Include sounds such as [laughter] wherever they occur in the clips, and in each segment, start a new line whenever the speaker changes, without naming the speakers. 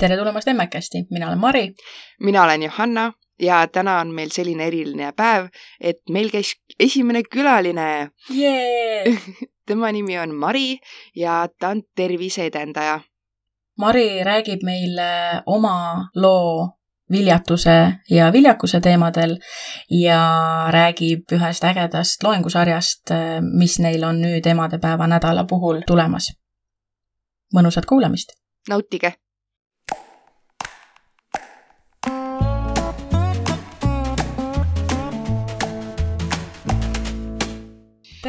tere tulemast Emmekesti, mina olen Mari.
mina olen Johanna ja täna on meil selline eriline päev, et meil käis esimene külaline
yeah! [laughs]
tema nimi on Mari ja ta on terviseedendaja.
Mari räägib meile oma loo viljatuse ja viljakuse teemadel ja räägib ühest ägedast loengusarjast, mis neil on nüüd emadepäeva nädala puhul tulemas. mõnusat kuulamist!
nautige!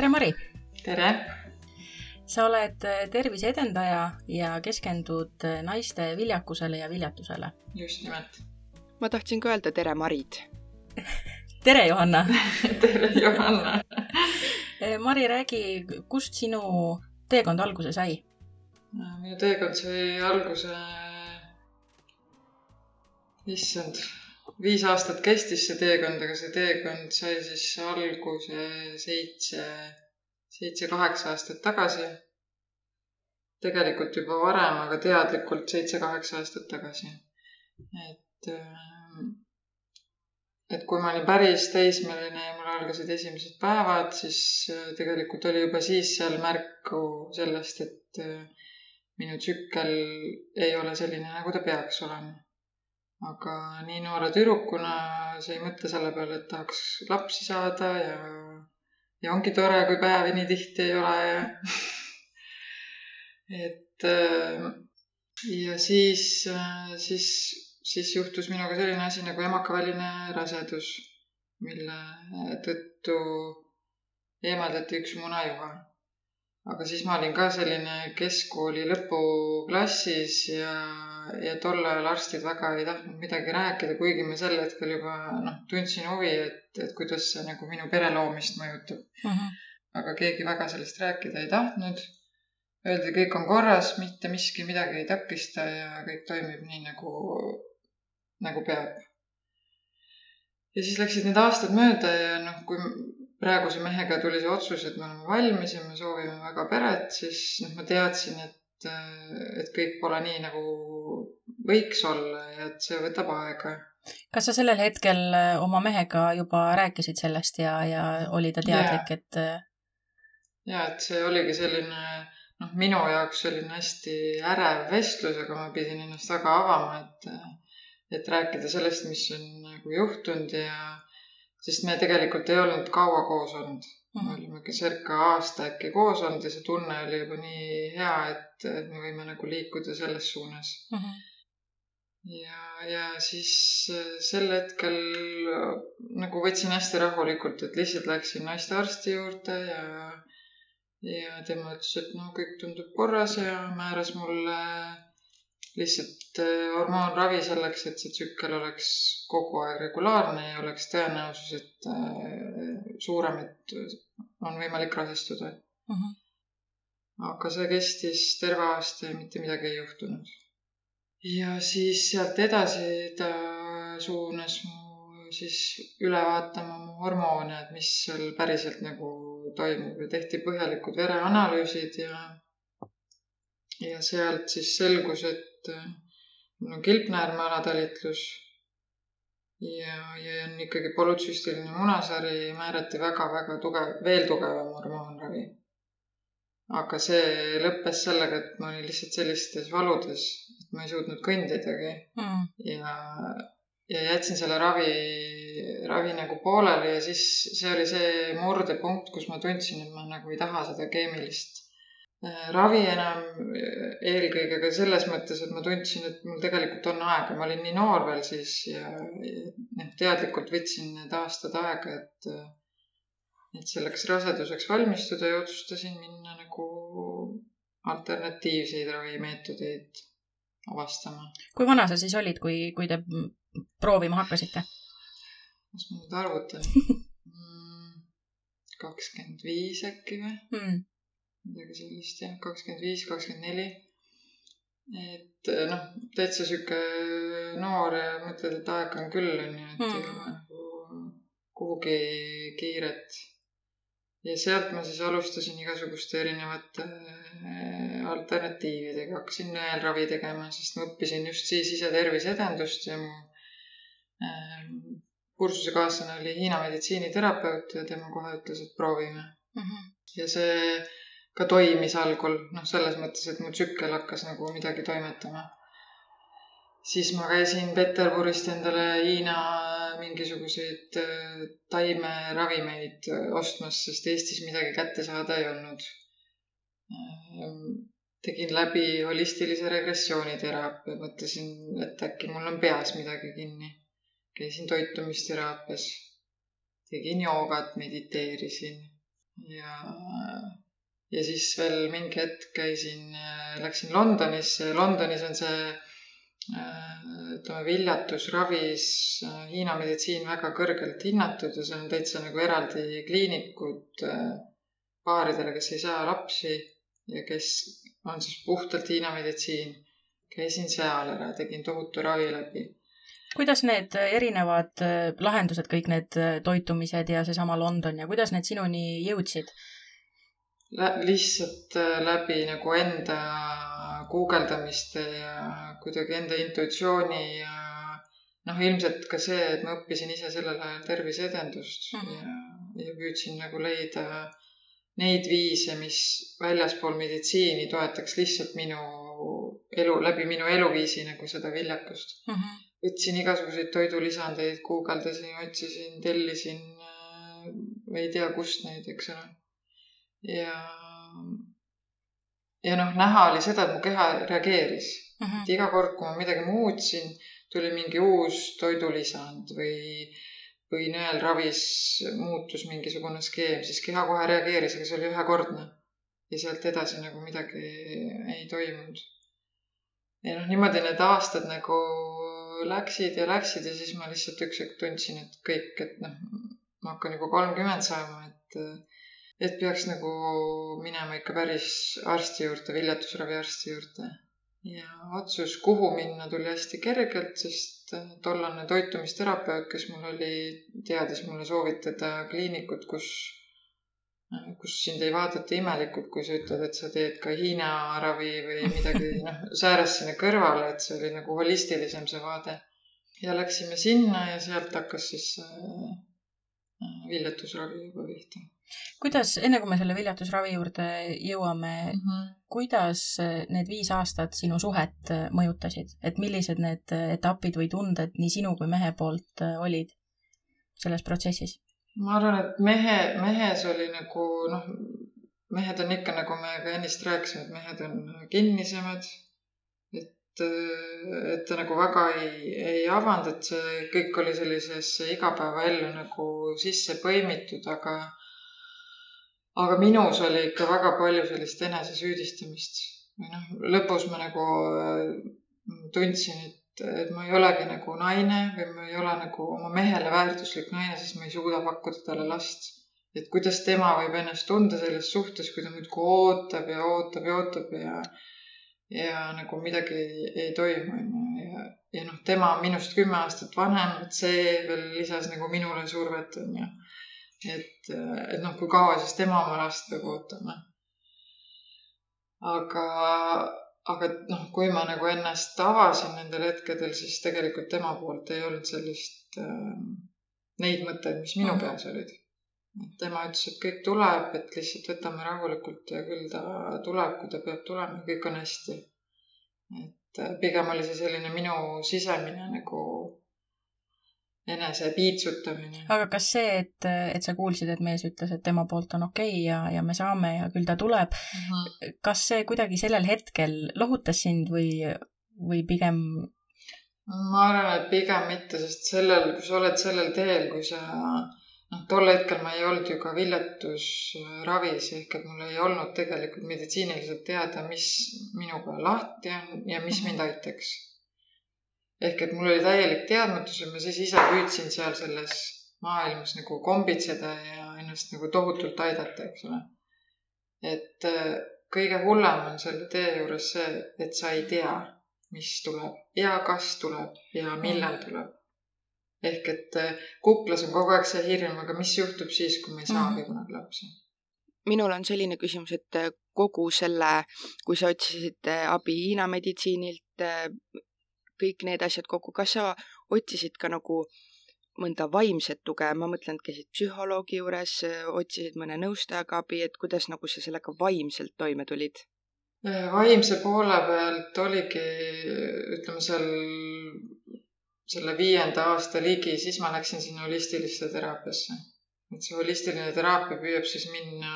Tere, Mari!
tere!
sa oled tervise edendaja ja keskendud naiste viljakusele ja viljatusele.
just nimelt.
ma tahtsin ka öelda tere, Marid [laughs]
tere, Johanna [laughs]
tere, Johanna [laughs]
Mari, räägi, kust sinu teekond alguse sai?
minu teekond sai alguse, issand viis aastat kestis see teekond, aga see teekond sai siis alguse seitse, seitse-kaheksa aastat tagasi. tegelikult juba varem, aga teadlikult seitse-kaheksa aastat tagasi. et, äh, et kui ma olin päris teismeline ja mul algasid esimesed päevad, siis äh, tegelikult oli juba siis seal märku sellest, et äh, minu tsükkel ei ole selline, nagu ta peaks olema aga nii noore tüdrukuna sa ei mõtle selle peale, et tahaks lapsi saada ja, ja ongi tore, kui päevi nii tihti ei ole ja [laughs] et äh, ja siis, äh, siis, siis juhtus minuga selline asi nagu emakaväline rasedus, mille tõttu eemaldati üks munajuha. Aga siis ma olin ka selline keskkooli lõpuklassis ja, ja tol ajal arstid väga ei tahtnud midagi rääkida, kuigi ma sel hetkel juba noh, tundsin huvi, et, et kuidas see nagu minu pere loomist mõjutab.
Mhm.
-huh. aga keegi väga sellest rääkida ei tahtnud. Öeldi, kõik on korras, mitte miski midagi ei takista ja kõik toimib nii nagu, nagu peab. ja siis läksid need aastad mööda ja noh, kui praeguse mehega tuli see otsus, et me oleme valmis ja me soovime väga peret, siis noh, ma teadsin, et, et kõik pole nii, nagu võiks olla ja et see võtab aega.
kas sa sellel hetkel äh, oma mehega juba rääkisid sellest ja, ja oli ta teadlik, et?
Äh, ja, et see oligi selline noh, minu jaoks selline hästi ärev vestlus, aga ma pidin ennast väga avama, et, et rääkida sellest, mis on nagu juhtunud ja sest me tegelikult ei olnud kaua koos olnud mm. -hmm. me olime ka circa aasta äkki koos olnud ja see tunne oli juba nii hea, et, et me võime nagu liikuda selles suunas mm. -hmm. ja, ja siis äh, sel hetkel nagu võtsin hästi rahulikult, et lihtsalt läksin naistearsti juurde ja, ja tema ütles, et no kõik tundub korras ja määras mulle lihtsalt äh, hormoonravi selleks, et see tsükkel oleks kogu aeg regulaarne ja oleks tõenäosus, et äh, suurem, et on võimalik rasestuda.
Mhm.
-huh. aga see kestis terve aasta ja mitte midagi ei juhtunud. ja siis sealt edasi ta suunas mu siis üle vaatama mu hormoone, et mis seal päriselt nagu toimub ja tehti põhjalikud vereanalüüsid ja ja sealt siis selgus, et et äh, mul on kilpnäärme alatalitlus ja, ja on ikkagi polütsüstiline munasari, määrati väga-väga tugev, veel tugevam hormoonravi. aga see lõppes sellega, et ma olin lihtsalt sellistes valudes, et ma ei suutnud kõndidagi
mm.
ja, ja jätsin selle ravi, ravi nagu pooleli ja siis see oli see murdepunkt, kus ma tundsin, et ma nagu ei taha seda keemilist ravi enam äh, eelkõige ka selles mõttes, et ma tundsin, et mul tegelikult on aega, ma olin nii noor veel siis ja noh, teadlikult võtsin need aastad aega, et äh, et selleks raseduseks valmistuda ja otsustasin minna nagu alternatiivseid ravimeetodeid avastama.
kui vana sa siis olid, kui, kui te proovima hakkasite?
las ma nüüd arvutan [laughs] mm, kakskümmend viis äkki või
mm.?
Midagi sellist jah, kakskümmend viis, kakskümmend neli. et eh, noh, täitsa sihuke noor ja mõtled, et aega on küll, onju, et mm. ei ole nagu kuhugi kiiret. ja sealt ma siis alustasin igasuguste erinevate äh, alternatiividega, hakkasin nõelravi tegema, sest ma õppisin just siis ise terviseedendust ja mu kursusekaaslane oli Hiina meditsiiniterapeut ja tema kohe ütles, et proovime mm. -hmm. ja see ka toimis algul, noh, selles mõttes, et mu tsükkel hakkas nagu midagi toimetama siis ma käisin Peterburist endale Hiina mingisuguseid äh, taimeravimeid äh, ostmas, sest Eestis midagi kätte saada ei olnud. Ähm, tegin läbi holistilise regressiooniteraapia, mõtlesin, et äkki mul on peas midagi kinni. käisin toitumisteraapias, tegin joogat, mediteerisin ja, ja siis veel mingi hetk käisin, äh, läksin Londonisse. Londonis on see ütleme, viljatusravis äh, Hiina meditsiin väga kõrgelt hinnatud ja seal on täitsa nagu eraldi kliinikud äh, paaridele, kes ei saa lapsi ja kes on siis puhtalt Hiina meditsiin. käisin seal ära, tegin tohutu ravi läbi.
kuidas need erinevad äh, lahendused, kõik need toitumised ja seesama London ja kuidas need sinuni jõudsid?
Lihtsalt läbi nagu enda guugeldamiste ja kuidagi enda intuitsiooni ja noh, ilmselt ka see, et ma õppisin ise sellel ajal terviseedendust mm -hmm. ja, ja püüdsin nagu leida neid viise, mis väljaspool meditsiini toetaks lihtsalt minu elu, läbi minu eluviisi nagu seda viljakust mm. -hmm. võtsin igasuguseid toidulisandeid, guugeldasin, otsisin, tellisin, ei tea kust neid, eks ole. Ja ja noh, näha oli seda, et mu keha reageeris mm. -hmm. et iga kord, kui ma midagi muutsin, tuli mingi uus toidulisand või, või nõelravis muutus mingisugune skeem, siis keha kohe reageeris, aga see oli ühekordne. ja sealt edasi nagu midagi ei toimunud. ja noh, niimoodi need aastad nagu läksid ja läksid ja siis ma lihtsalt üks hetk tundsin, et kõik, et noh, ma hakkan juba kolmkümmend saama, et et peaks nagu minema ikka päris arsti juurde, viljatusravi arsti juurde. ja otsus, kuhu minna, tuli hästi kergelt, sest äh, tollane toitumisterapeut, kes mul oli, teadis mulle soovitada kliinikut, kus, äh, kus sind ei vaadata imelikult, kui sa ütled, et sa teed ka Hiina ravi või [laughs] midagi, noh, sääres sinna kõrvale, et see oli nagu holistilisem see vaade. ja läksime sinna ja sealt hakkas siis äh, viljatusravi juba pihta
kuidas, enne kui me selle viljatusravi juurde jõuame mm, -hmm. kuidas need viis aastat sinu suhet mõjutasid, et millised need etapid või tunded nii sinu kui mehe poolt olid selles protsessis?
ma arvan, et mehe, mehes oli nagu noh, mehed on ikka, nagu me ka ennist rääkisime, et mehed on kinnisemad. Et, ta nagu väga ei, ei avanud, et see kõik oli sellisesse igapäevaellu nagu sisse põimitud, aga aga minus oli ikka väga palju sellist enesesüüdistamist või noh, lõpus ma nagu äh, tundsin, et, et ma ei olegi nagu naine või ma ei ole nagu oma mehele väärtuslik naine, sest ma ei suuda pakkuda talle last. et kuidas tema võib ennast tunda selles suhtes, kui ta muudkui ootab ja ootab ja ootab ja ja nagu midagi ei, ei toimu, onju. ja, ja noh, tema on minust kümme aastat vanem, et see veel lisas nagu minule survet, onju et, et noh, kui kaua siis tema oma last peab ootama. aga, aga noh, kui ma nagu ennast avasin nendel hetkedel, siis tegelikult tema poolt ei olnud sellist äh,, neid mõtteid, mis minu mhm. peas olid. Tema ütles, et kõik tuleb, et lihtsalt võtame rahulikult ja küll ta tuleb, kui ta peab tulema, kõik on hästi. et äh, pigem oli see selline minu sisemine nagu enese piitsutamine.
aga kas see, et, et sa kuulsid, et mees ütles, et tema poolt on okei okay ja, ja me saame ja küll ta tuleb mm, -hmm. kas see kuidagi sellel hetkel lohutas sind või, või pigem?
ma arvan, et pigem mitte, sest sellel, kui sa oled sellel teel, kui sa noh, tol hetkel ma ei olnud ju ka viljatusravis ehk et mul ei olnud tegelikult meditsiiniliselt teada, mis minuga lahti on ja mis mind aitaks ehk et mul oli täielik teadmatus ja ma siis ise püüdsin seal selles maailmas nagu kombitseda ja ennast nagu tohutult aidata, eks ole. et äh, kõige hullem on selle tee juures see, et sa ei tea, mis tuleb ja kas tuleb ja millal mm. tuleb. Ehk et äh, kuklas on kogu aeg see hirm, aga mis juhtub siis, kui me ei saagi mm -hmm. kunagi lapsi.
minul on selline küsimus, et äh, kogu selle, kui sa otsisid äh, abi Hiina meditsiinilt, kõik need asjad kokku, kas sa otsisid ka nagu mõnda vaimset tuge, ma mõtlen, et käisid psühholoogi juures, otsisid mõne nõustajaga abi, et kuidas nagu sa sellega vaimselt toime tulid?
vaimse poole pealt oligi, ütleme seal selle viienda aasta ligi, siis ma läksin sinna holistilisse teraapiasse. et see holistiline teraapia püüab siis minna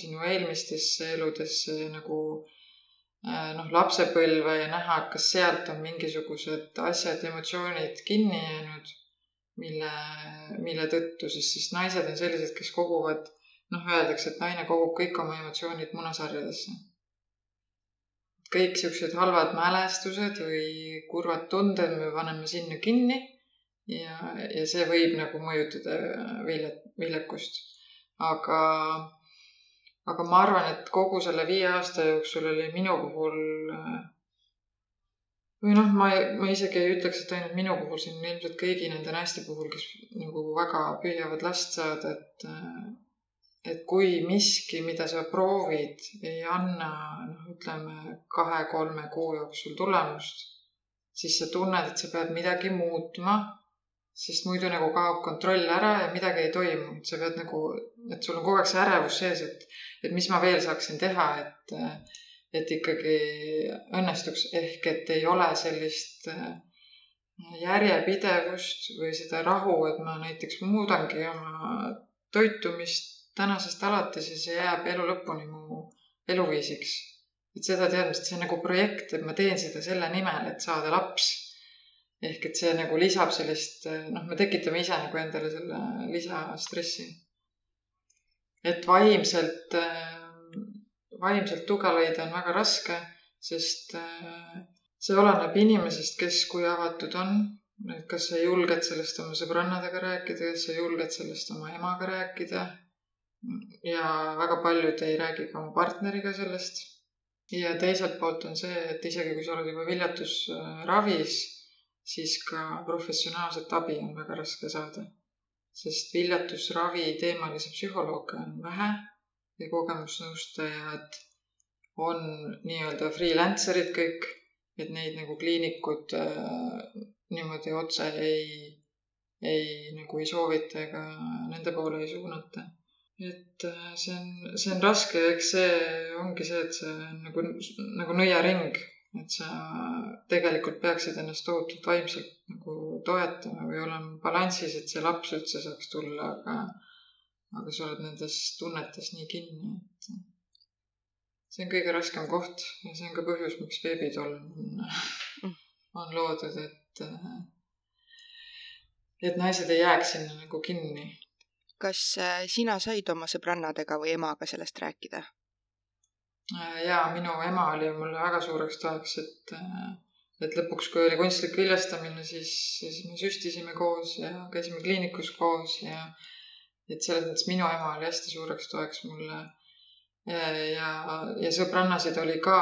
sinu eelmistesse eludesse nagu äh, noh, lapsepõlve ja näha, kas sealt on mingisugused asjad, emotsioonid kinni jäänud, mille, mille tõttu siis, sest naised on sellised, kes koguvad, noh, öeldakse, et naine kogub kõik oma emotsioonid munasarjadesse kõik siuksed halvad mälestused või kurvad tunded me paneme sinna kinni ja, ja see võib nagu mõjutada vilja, viljakust. aga, aga ma arvan, et kogu selle viie aasta jooksul oli minu puhul või noh, ma, ma isegi ei ütleks, et ainult minu puhul, on ilmselt kõigi nende naiste puhul, kes nagu väga püüavad last saada, et et kui miski, mida sa proovid, ei anna, noh, ütleme kahe-kolme kuu jooksul tulemust, siis sa tunned, et sa pead midagi muutma, sest muidu nagu kaob kontroll ära ja midagi ei toimu, et sa pead nagu, et sul on kogu aeg see ärevus sees, et, et mis ma veel saaksin teha, et, et ikkagi õnnestuks, ehk et ei ole sellist äh, järjepidevust või seda rahu, et ma näiteks muudangi oma toitumist tänasest alates ja see jääb elu lõpuni mu eluviisiks. et seda teadmist, see on nagu projekt, et ma teen seda selle nimel, et saada laps. ehk et see nagu lisab sellist, noh, me tekitame ise nagu endale selle lisastressi. et vaimselt, vaimselt tuge leida on väga raske, sest see oleneb inimesest, kes kui avatud on, et kas sa julged sellest oma sõbrannadega rääkida, kas sa julged sellest oma emaga rääkida ja väga paljud ei räägi ka oma partneriga sellest. ja teiselt poolt on see, et isegi kui sa oled juba viljatusravis, siis ka professionaalset abi on väga raske saada. sest viljatusravi teemalisi psühholooge on vähe ja kogemusnõustajad on nii-öelda freelancer'id kõik, et neid nagu kliinikud äh, niimoodi otse ei, ei nagu ei soovita ega nende poole ei suunata et äh, see on, see on raske eks see ongi see, et see on nagu, nagu nõiaring, et sa tegelikult peaksid ennast tohutult vaimselt nagu toetama või olema balansis, et see laps üldse saaks tulla, aga, aga sa oled nendes tunnetes nii kinni, et see on kõige raskem koht ja see on ka põhjus, miks beebitolm on, on loodud, et, et naised ei jääks sinna nagu kinni
kas äh, sina said oma sõbrannadega või emaga sellest rääkida?
Äh, ja minu ema oli mulle väga suureks toeks, et, äh, et lõpuks, kui oli kunstlik viljastamine, siis, siis me süstisime koos ja käisime kliinikus koos ja et selles mõttes minu ema oli hästi suureks toeks mulle. ja, ja, ja sõbrannasid oli ka,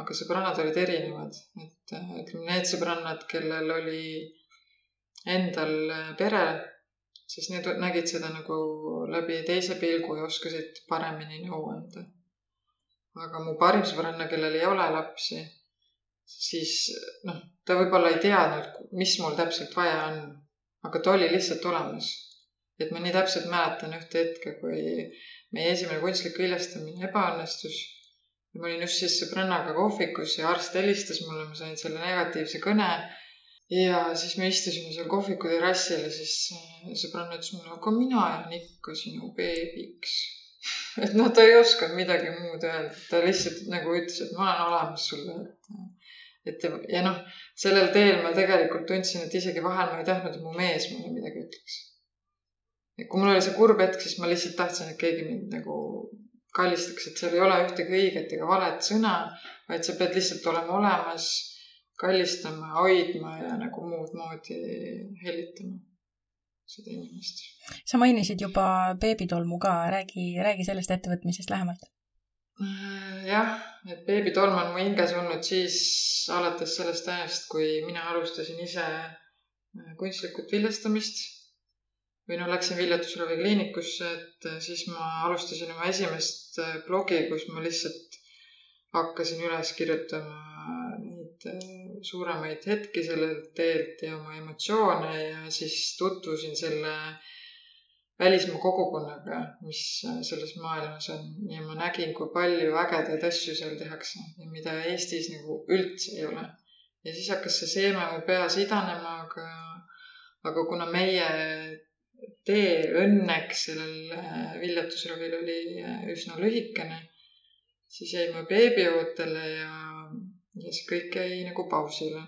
aga sõbrannad olid erinevad, et ütleme, need sõbrannad, kellel oli endal pere siis need nägid seda nagu läbi teise pilgu ja oskasid paremini nõu anda. aga mu parim sõbranna, kellel ei ole lapsi, siis noh, ta võib-olla ei teadnud, mis mul täpselt vaja on, aga ta oli lihtsalt olemas. et ma nii täpselt mäletan ühte hetke, kui meie esimene kunstlik viljastamine ebaõnnestus. ma olin just siis sõbrannaga kohvikus ja arst helistas mulle, ma sain selle negatiivse kõne ja siis me istusime seal kohviku terrassil ja siis äh, sõbranna ütles mulle, aga mina jään ikka sinu beebiks. [laughs] et noh, ta ei osanud midagi muud öelda, ta lihtsalt nagu ütles, et ma olen olemas sulle, et et ja noh, sellel teel ma tegelikult tundsin, et isegi vahel ma ei tahtnud, et mu mees mulle midagi ütleks. et kui mul oli see kurb hetk, siis ma lihtsalt tahtsin, et keegi mind nagu kallistaks, et seal ei ole ühtegi õiget ega valet sõna, vaid sa pead lihtsalt olema olemas kallistama, hoidma ja nagu muud moodi hellitama seda inimest.
sa mainisid juba beebitolmu ka, räägi, räägi sellest ettevõtmisest lähemalt.
Äh, jah, et beebitolm on mu hinges olnud siis alates sellest ajast, kui mina alustasin ise äh, kunstlikut viljastamist. või no läksin viljatusravi kliinikusse, et siis ma alustasin oma esimest blogi, kus ma lihtsalt hakkasin üles kirjutama neid suuremaid hetki sellelt teelt ja oma emotsioone ja siis tutvusin selle välismaa kogukonnaga, mis selles maailmas on ja ma nägin, kui palju ägedaid asju seal tehakse ja mida Eestis nagu üldse ei ole. ja siis hakkas see seeme mu peas idanema, aga, aga kuna meie tee õnneks sellel viljatusravil oli üsna lühikene, siis jäime beebiootele ja, ja see kõik jäi nagu pausile.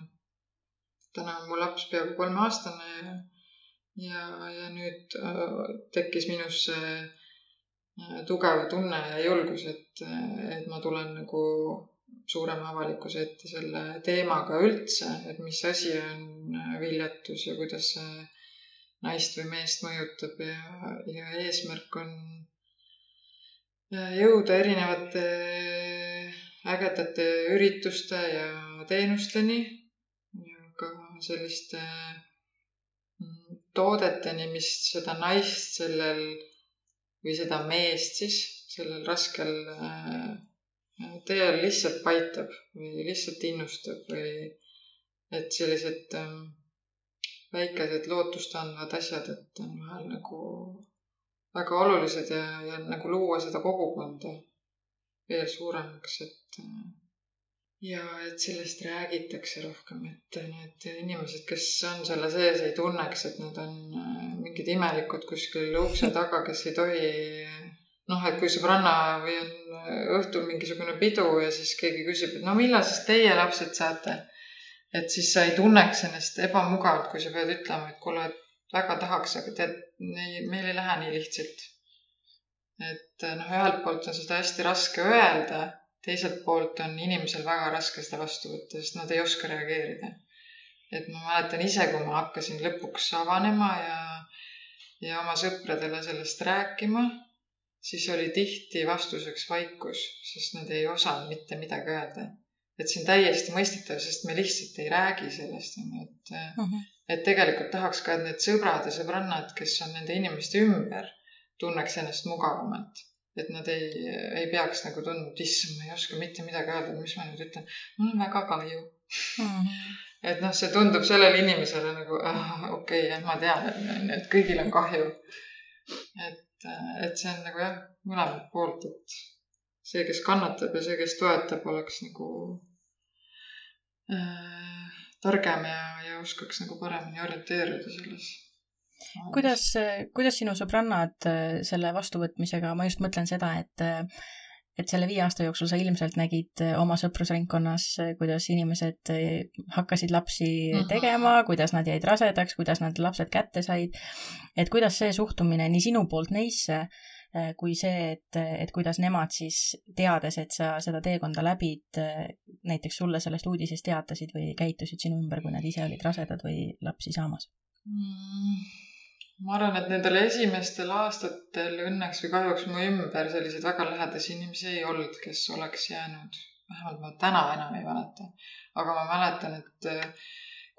täna on mu laps peaaegu kolmeaastane ja ja, ja nüüd äh, tekkis minus see äh, tugev tunne ja julgus, et, et ma tulen nagu suurema avalikkuse ette selle teemaga üldse, et mis asi on äh, viljatus ja kuidas see naist või meest mõjutab ja, ja eesmärk on jõuda erinevate ägedate ürituste ja teenusteni ja ka selliste toodeteni, mis seda naist sellel või seda meest siis sellel raskel äh, teel lihtsalt paitab või lihtsalt innustab või et sellised ähm, väikesed lootust andvad asjad, et on vahel nagu väga olulised ja, ja nagu luua seda kogukonda veel suuremaks, et äh, ja et sellest räägitakse rohkem, et need inimesed, kes on selle sees, ei tunneks, et nad on äh, mingid imelikud kuskil ukse taga, kes ei tohi. noh, et kui sõbranna või on äh, õhtul mingisugune pidu ja siis keegi küsib, et no millal siis teie lapsed saate. et siis sa ei tunneks ennast ebamugavalt, kui sa pead ütlema, et kuule, väga tahaks, aga tead, meil ei lähe nii lihtsalt. Et äh, noh, ühelt poolt on seda hästi raske öelda teiselt poolt on inimesel väga raske seda vastu võtta, sest nad ei oska reageerida. et ma mäletan ise, kui ma hakkasin lõpuks avanema ja, ja oma sõpradele sellest rääkima, siis oli tihti vastuseks vaikus, sest nad ei osanud mitte midagi öelda. et see on täiesti mõistetav, sest me lihtsalt ei räägi sellest, onju, et uh, mhm. -huh. et tegelikult tahaks ka, et need sõbrad ja sõbrannad, kes on nende inimeste ümber, tunneks ennast mugavamalt et nad ei, ei peaks nagu tundma, et issand, ma ei oska mitte midagi öelda, mis ma nüüd ütlen. mul on väga kahju mm. -hmm. [laughs] et noh, see tundub sellele inimesele nagu ah, okei okay,, ma tean, et, kõigil on kahju. et, et see on nagu jah, mõlemat poolt, et see, kes kannatab ja see, kes toetab, oleks nagu äh, targem ja, ja oskaks nagu paremini orienteeruda selles
kuidas, kuidas sinu sõbrannad äh, selle vastuvõtmisega, ma just mõtlen seda, et äh, et selle viie aasta jooksul sa ilmselt nägid äh, oma sõprusringkonnas, kuidas inimesed hakkasid lapsi mhm. tegema, kuidas nad jäid rasedaks, kuidas nad lapsed kätte said. et kuidas see suhtumine nii sinu poolt neisse kui see, et, et kuidas nemad siis, teades, et sa seda teekonda läbid, näiteks sulle sellest uudisest teatasid või käitusid sinu ümber, kui nad ise olid rasedad või lapsi saamas
mm.? Ma arvan, et nendel esimestel aastatel õnneks või kahjuks mu ümber selliseid väga lähedasi inimesi ei olnud, kes oleks jäänud. vähemalt ma täna enam ei mäleta. aga ma mäletan, et äh,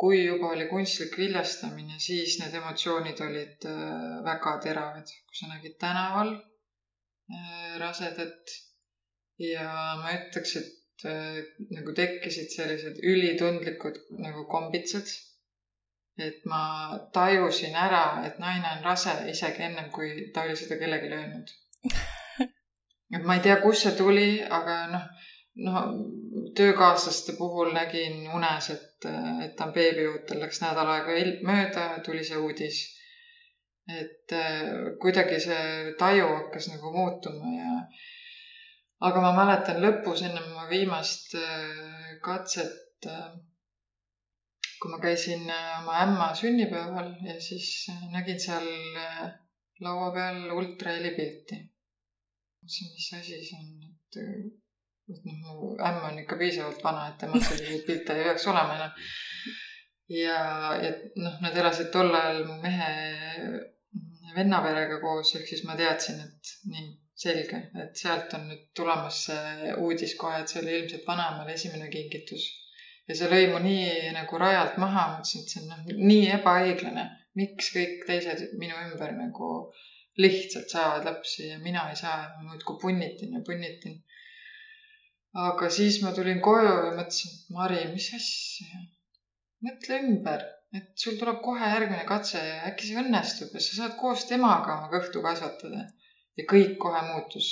kui juba oli kunstlik viljastamine, siis need emotsioonid olid äh, väga teravad, kui sa nägid tänaval äh, rasedat ja ma ütleks, et nagu tekkisid sellised ülitundlikud nagu kombitsad et ma tajusin ära, et naine on rase isegi ennem, kui ta oli seda kellelegi öelnud. [laughs] et ma ei tea, kust see tuli, aga noh, noh, töökaaslaste puhul nägin unes, et, et ta on beebiootel, läks nädal aega mööda, tuli see uudis. et äh, kuidagi see taju hakkas nagu muutuma ja aga ma mäletan lõpus enne oma viimast äh, katset äh, kui ma käisin äh, oma ämma sünnipäeval ja siis äh, nägin seal äh, laua peal ultrahelipilti. mõtlesin, mis asi see on, et, et noh, mu ämm on ikka piisavalt vana, et temal selliseid pilte ei peaks olema enam. ja, ja noh, nad elasid tol ajal mu mehe vennaperega koos, ehk siis ma teadsin, et nii selge, et sealt on nüüd tulemas see uudis kohe, et see oli ilmselt vanaemale esimene kingitus ja see lõi mu nii nagu rajalt maha, mõtlesin, et see on noh, nii ebaõiglane, miks kõik teised minu ümber nagu lihtsalt saavad lapsi ja mina ei saa ja ma muudkui punnitin ja punnitin. aga siis ma tulin koju ja mõtlesin, et Mari, mis asja, mõtle ümber, et sul tuleb kohe järgmine katse ja äkki see õnnestub ja sa saad koos temaga oma kõhtu kasvatada. ja kõik kohe muutus.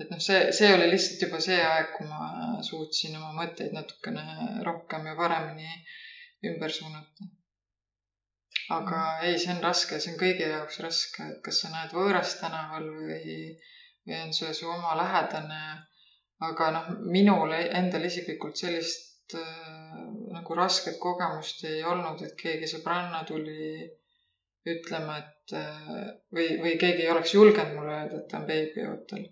Et noh, see, see oli lihtsalt juba see aeg, kui ma suutsin oma mõtteid natukene rohkem ja paremini ümber suunata aga mm. ei, see on raske, see on kõigi jaoks raske, et kas sa näed võõrast tänaval või, või on see su oma lähedane. aga noh, minul endal isiklikult sellist äh, nagu rasket kogemust ei olnud, et keegi sõbranna tuli ütlema, et äh, või, või keegi ei oleks julgenud mulle öelda, et ta on beebiootel.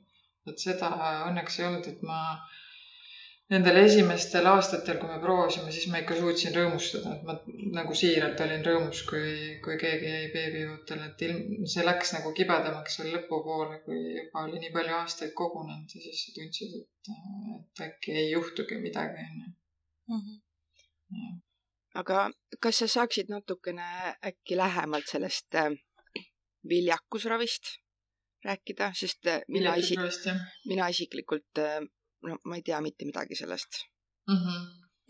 Et seda õnneks ei olnud, et ma nendel esimestel aastatel, kui me proovisime, siis ma ikka suutsin rõõmustada, et ma nagu siiralt olin rõõmus, kui, kui keegi jäi beebiootele, et ilm, see läks nagu kibedamaks seal lõpupoole, kui juba oli nii palju aastaid kogunenud ja siis sa tundsid, et, et äkki ei juhtugi midagi, onju.
Mhm. aga kas sa saaksid natukene äkki lähemalt sellest äh, viljakusravist rääkida, sest äh, mina isi-, mina isiklikult äh, no ma ei tea mitte midagi sellest
mm. -hmm.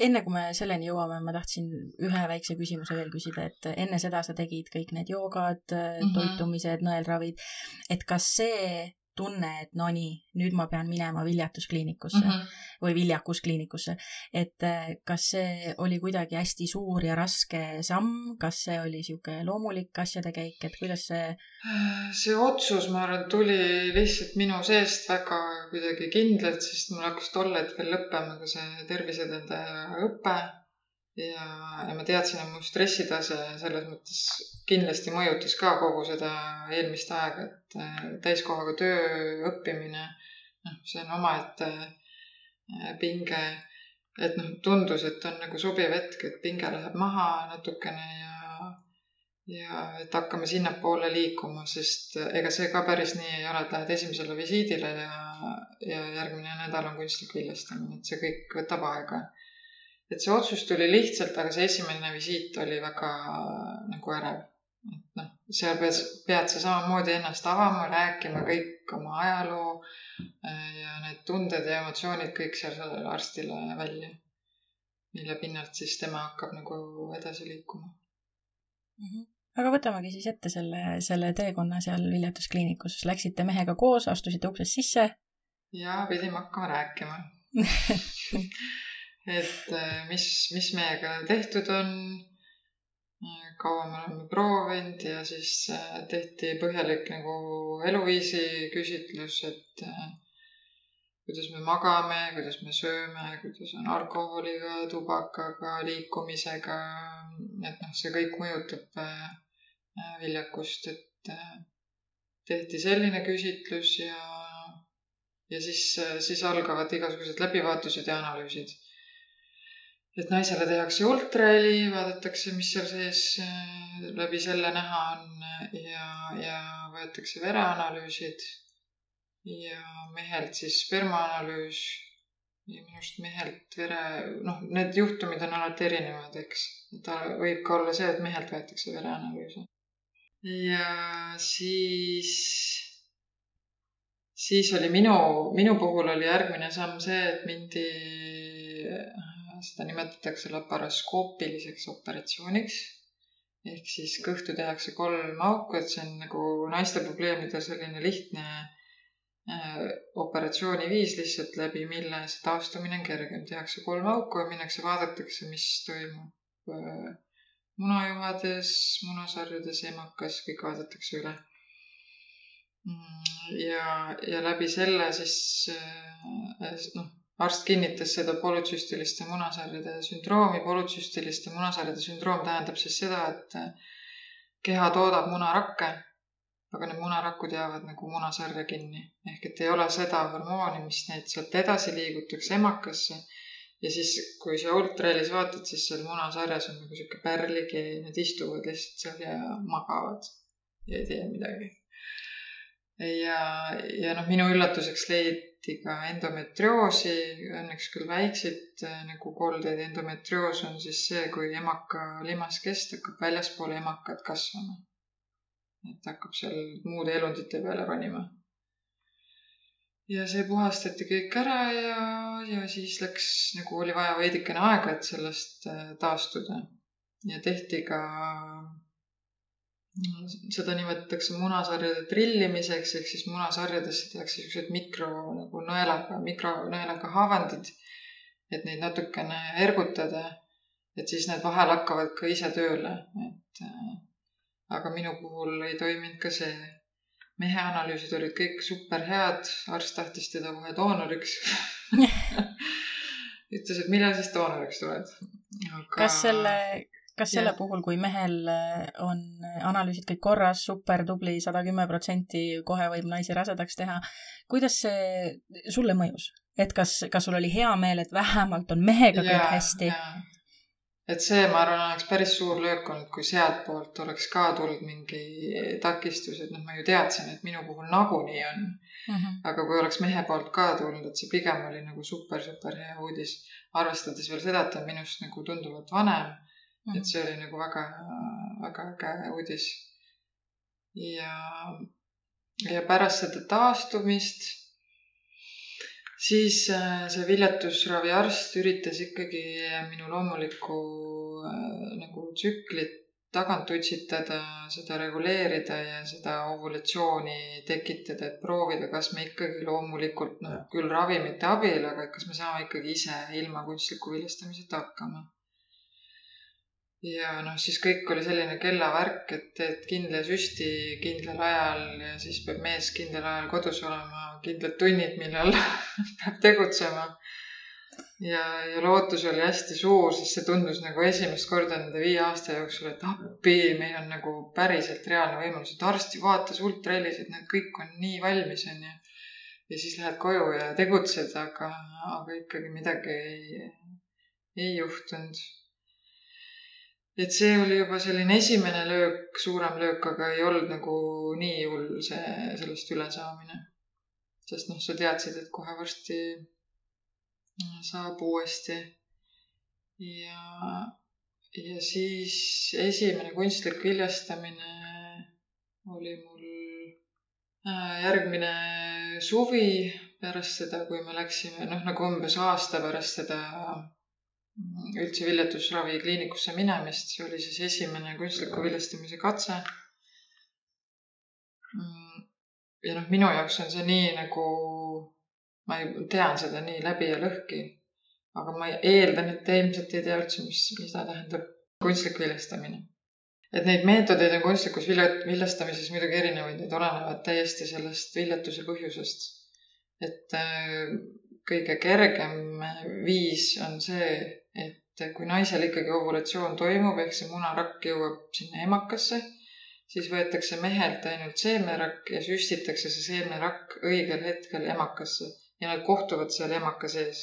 enne kui me selleni jõuame, ma tahtsin ühe väikse küsimuse veel küsida, et enne seda sa tegid kõik need joogad mm, -hmm. toitumised, nõelravid, et kas see tunne, et no nii, nüüd ma pean minema viljastuskliinikusse mm -hmm. või viljakuskliinikusse. et eh, kas see oli kuidagi hästi suur ja raske samm, kas see oli niisugune loomulik asjade käik, et kuidas see?
see otsus, ma arvan, tuli lihtsalt minu seest väga kuidagi kindlalt, sest mul hakkas tol hetkel lõppema ka see terviseedendaja õpe ja, ja ma teadsin, et mu stressitase selles mõttes kindlasti mõjutas ka kogu seda eelmist aega, et äh, täiskohaga töö õppimine, noh, see on omaette äh, pinge. et noh, tundus, et on nagu sobiv hetk, et pinge läheb maha natukene ja, ja et hakkame sinnapoole liikuma, sest äh, ega see ka päris nii ei ole, et lähed esimesele visiidile ja, ja järgmine nädal on kunstlik viljastamine, et see kõik võtab aega et see otsus tuli lihtsalt, aga see esimene visiit oli väga nagu ärev. et noh, seal pead, pead sa samamoodi ennast avama, rääkima kõik oma ajaloo äh, ja need tunded ja emotsioonid kõik seal sellele arstile välja. mille pinnalt siis tema hakkab nagu edasi liikuma
mm. -hmm aga võtamegi siis ette selle, selle teekonna seal viljetuskliinikus. Läksite mehega koos, astusite uksest sisse?
ja pidime hakkama rääkima [laughs] et äh, mis, mis meiega tehtud on, äh, kaua me oleme proovinud ja siis äh, tehti põhjalik nagu eluviisi küsitlus, et kuidas me magame, kuidas me sööme, kuidas on alkoholiga, tubakaga, liikumisega. et noh, see kõik mõjutab viljakust, et tehti selline küsitlus ja, ja siis, siis algavad igasugused läbivaatused ja analüüsid et naisele tehakse ultraheli, vaadatakse, mis seal sees äh, läbi selle näha on ja, ja võetakse vereanalüüsid ja mehelt siis spermaanalüüs ja minu arust mehelt vere, noh, need juhtumid on alati erinevad, eks. ta võib ka olla see, et mehelt võetakse vereanalüüse. ja siis, siis oli minu, minu puhul oli järgmine samm see, et mindi seda nimetatakse laparoskoopiliseks operatsiooniks. ehk siis kõhtu tehakse kolm auku, et see on nagu naiste probleemide selline lihtne äh, operatsiooniviis lihtsalt läbi, mille see taastumine on kergem. tehakse kolm auku ja minnakse, vaadatakse, mis toimub äh, munajuhades, munasarjades, emakas, kõik vaadatakse üle mm, ja, ja läbi selle siis äh, noh, arst kinnitas seda polütsüstiliste munasarjade sündroomi. polütsüstiliste munasarjade sündroom tähendab siis seda, et keha toodab munarakke, aga need munarakud jäävad nagu munasarja kinni. ehk et ei ole seda hormooni, mis neid sealt edasi liigutaks emakasse. ja siis, kui sa ultrahelis vaatad, siis seal munasarjas on nagu sihuke pärlikeel, need istuvad lihtsalt seal ja magavad ja ei tee midagi. ja, ja noh, minu üllatuseks leid-, tehti ka endometrioosi, õnneks küll väikseid äh, nagu koldeid. endometrioos on siis see, kui emaka limaskest hakkab väljaspool emakat kasvama. et hakkab seal muude elundite peale ronima. ja see puhastati kõik ära ja, ja siis läks nagu oli vaja veidikene aega, et sellest äh, taastuda. ja tehti ka seda nimetatakse munasarjade trillimiseks ehk siis munasarjadesse tehakse siuksed mikro nagu nõelaga, mikronõelaga haavandid, et neid natukene ergutada. et siis need vahel hakkavad ka ise tööle, et äh, aga minu puhul ei toiminud ka see. mehe analüüsid olid kõik super head, arst tahtis teda kohe doonoriks [laughs] [laughs] ütles, et millal siis doonoriks tuled
aga.... kas selle kas selle ja. puhul, kui mehel äh, on analüüsid kõik korras, super tubli, sada kümme protsenti, kohe võib naisi rasedaks teha, kuidas see sulle mõjus? et kas, kas sul oli hea meel, et vähemalt on mehega ja, kõik hästi?
et see, ma arvan, oleks päris suur löök olnud, kui sealtpoolt oleks ka tulnud mingi takistus, et noh, ma ju teadsin, et minu puhul nagunii on mm. -hmm. aga kui oleks mehe poolt ka tulnud, et see pigem oli nagu super, super hea uudis, arvestades veel seda, et ta on minust nagu tunduvalt vanem et mhm. see oli nagu väga, väga äge uudis. ja, ja pärast seda taastumist, siis see viljatusraviarst üritas ikkagi minu loomulikku äh, nagu tsüklit tagant utsitada, seda reguleerida ja seda ovulatsiooni tekitada, et proovida, kas me ikkagi loomulikult, noh, küll ravimite abil, aga et kas me saame ikkagi ise ilma kunstliku viljastamiseta hakkama ja noh, siis kõik oli selline kellavärk, et teed kindla süsti kindlal ajal ja siis peab mees kindlal ajal kodus olema, kindlad tunnid, millal [laughs] peab tegutsema. ja, ja lootus oli hästi suur, sest see tundus nagu esimest korda nende viie aasta jooksul, et appi, meil on nagu päriselt reaalne võimalus, et arst ju vaatas ultrahelis, et need kõik on nii valmis, onju. ja siis lähed koju ja tegutsed, aga, aga ikkagi midagi ei, ei juhtunud et see oli juba selline esimene löök, suurem löök, aga ei olnud nagu nii hull see, sellest ülesaamine. sest noh, sa teadsid, et kohe varsti saab uuesti. ja, ja siis esimene kunstlik viljastamine oli mul äh, järgmine suvi pärast seda, kui me läksime, noh nagu umbes aasta pärast seda üldse viljatusravi kliinikusse minemist, see oli siis esimene kunstliku viljastamise katse. Mm, ja noh, minu jaoks on see nii nagu, ma ei, tean seda nii läbi ja lõhki. aga ma eeldan, et te ilmselt ei tea üldse, mis, mida tähendab kunstlik viljastamine. et neid meetodeid on kunstlikus vilja, viljastamises muidugi erinevaid, need olenevad täiesti sellest viljatuse põhjusest. et äh, kõige kergem viis on see, et kui naisel ikkagi ovulatsioon toimub, ehk see munarakk jõuab sinna emakasse, siis võetakse mehelt ainult seemnerakk ja süstitakse see seemnerakk õigel hetkel emakasse ja nad kohtuvad seal emaka sees.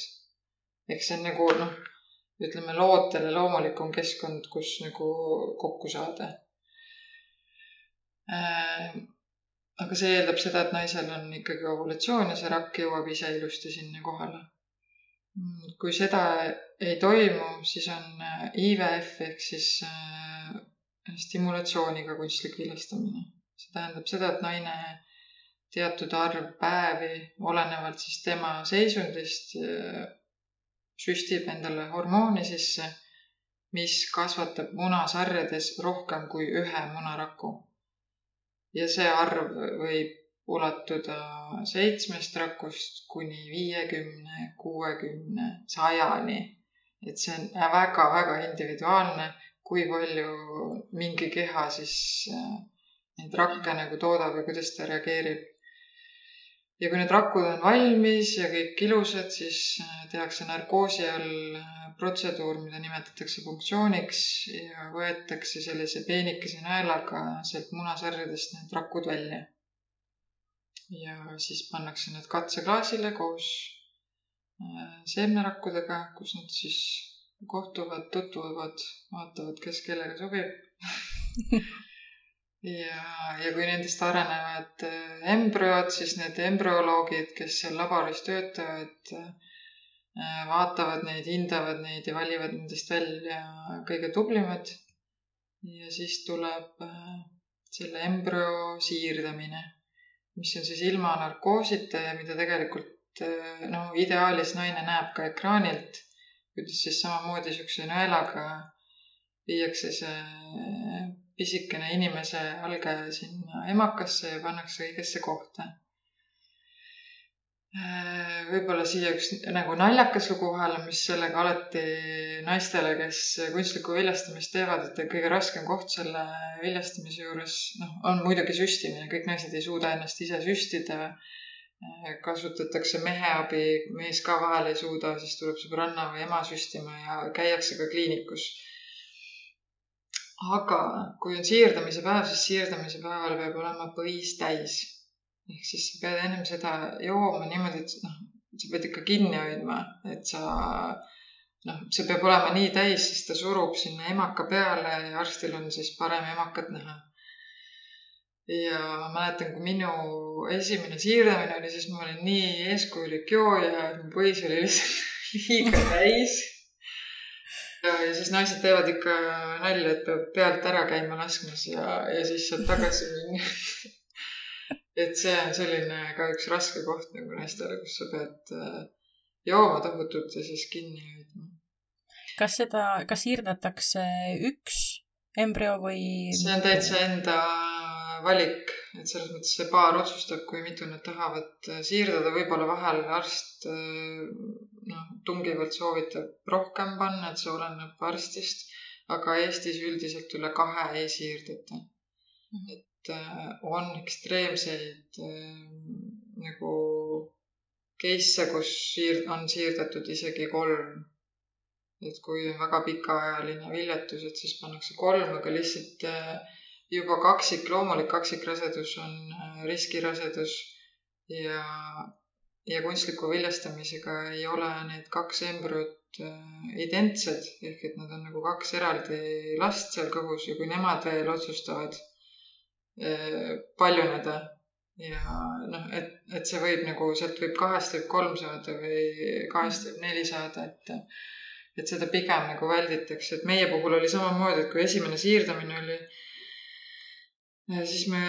ehk see on nagu noh, ütleme lootele loomulikum keskkond, kus nagu kokku saada äh, aga see eeldab seda, et naisel on ikkagi ovulatsioon ja see rakk jõuab ise ilusti sinna kohale. Kui seda ei toimu, siis on äh, IVF ehk siis äh, stimulatsiooniga kunstlik viljastamine. see tähendab seda, et naine teatud arv päevi, olenevalt siis tema seisundist, äh, süstib endale hormooni sisse, mis kasvatab munasarjades rohkem kui ühe munaraku ja see arv võib ulatuda seitsmest rakust kuni viiekümne, kuuekümne, sajani. et see on väga-väga individuaalne, kui palju mingi keha siis äh, neid rakke nagu toodab ja kuidas ta reageerib. ja kui need rakud on valmis ja kõik ilusad, siis äh, tehakse narkoosi all äh, protseduur, mida nimetatakse punktsiooniks ja võetakse sellise peenikese naelaga sealt munasarjadest need rakud välja. Ja siis pannakse need katseklaasile koos äh, seemnerakkudega, kus nad siis kohtuvad, tutvuvad, vaatavad, kes kellega sobib [laughs] ja, ja kui nendest arenevad äh, embrüod, siis need embrüoloogid, kes seal laboris töötavad, äh, vaatavad neid, hindavad neid ja valivad nendest välja kõige tublimad. ja siis tuleb selle embrüo siirdamine, mis on siis ilma narkoosita ja mida tegelikult noh, ideaalis naine näeb ka ekraanilt, kuidas siis samamoodi siukse nõelaga viiakse see pisikene inimese alge sinna emakasse ja pannakse õigesse kohta. Võib-olla siia üks nagu naljakas lugu vahele, mis sellega alati naistele, kes kunstlikku viljastamist teevad, et kõige raskem koht selle viljastamise juures, noh, on muidugi süstimine, kõik naised ei suuda ennast ise süstida. kasutatakse mehe abi, mees ka vahel ei suuda, siis tuleb sõbranna või ema süstima ja käiakse ka kliinikus aga kui on siirdamise päev, siis siirdamise päeval peab olema põis täis. Ehk siis sa pead ennem seda jooma niimoodi, et noh, sa pead ikka kinni hoidma, et sa noh, see peab olema nii täis, siis ta surub sinna emaka peale ja arstil on siis parem emakat näha. ja ma mäletan, kui minu esimene siirdamine oli, siis ma olin nii eeskujulik jooja, et mu põis oli lihtsalt [laughs] liiga täis ja, ja siis naised teevad ikka nalja, et peab pealt ära käima laskmas ja, ja siis sealt tagasi minna [laughs] et see on selline ka üks raske koht nagu naistele, kus sa pead äh, jooma tohutult ja siis kinni hoidma.
kas seda, kas siirdatakse üks embrüo või?
see on täitsa enda valik, et selles mõttes see paar otsustab, kui mitu nad tahavad siirdada, võib-olla vahel arst äh, noh, tungivalt soovitab rohkem panna, et see oleneb arstist, aga Eestis üldiselt üle kahe ei siirdata. -hmm. et äh, on ekstreemseid äh, nagu case'e, kus siir-, on siirdatud isegi kolm. et kui on väga pikaajaline viljatus, et siis pannakse kolm, aga lihtsalt äh, juba kaksik, loomulik kaksikrasedus on äh, riskirasedus ja ja kunstliku viljastamisega ei ole need kaks embrüot äh, identsed, ehk et nad on nagu kaks eraldi last seal kõhus ja kui nemad veel otsustavad äh, paljuneda ja noh, et, et see võib nagu, sealt võib kahest võib kolm saada või kahest võib neli saada, et et seda pigem nagu välditakse, et meie puhul oli samamoodi, et kui esimene siirdamine oli siis me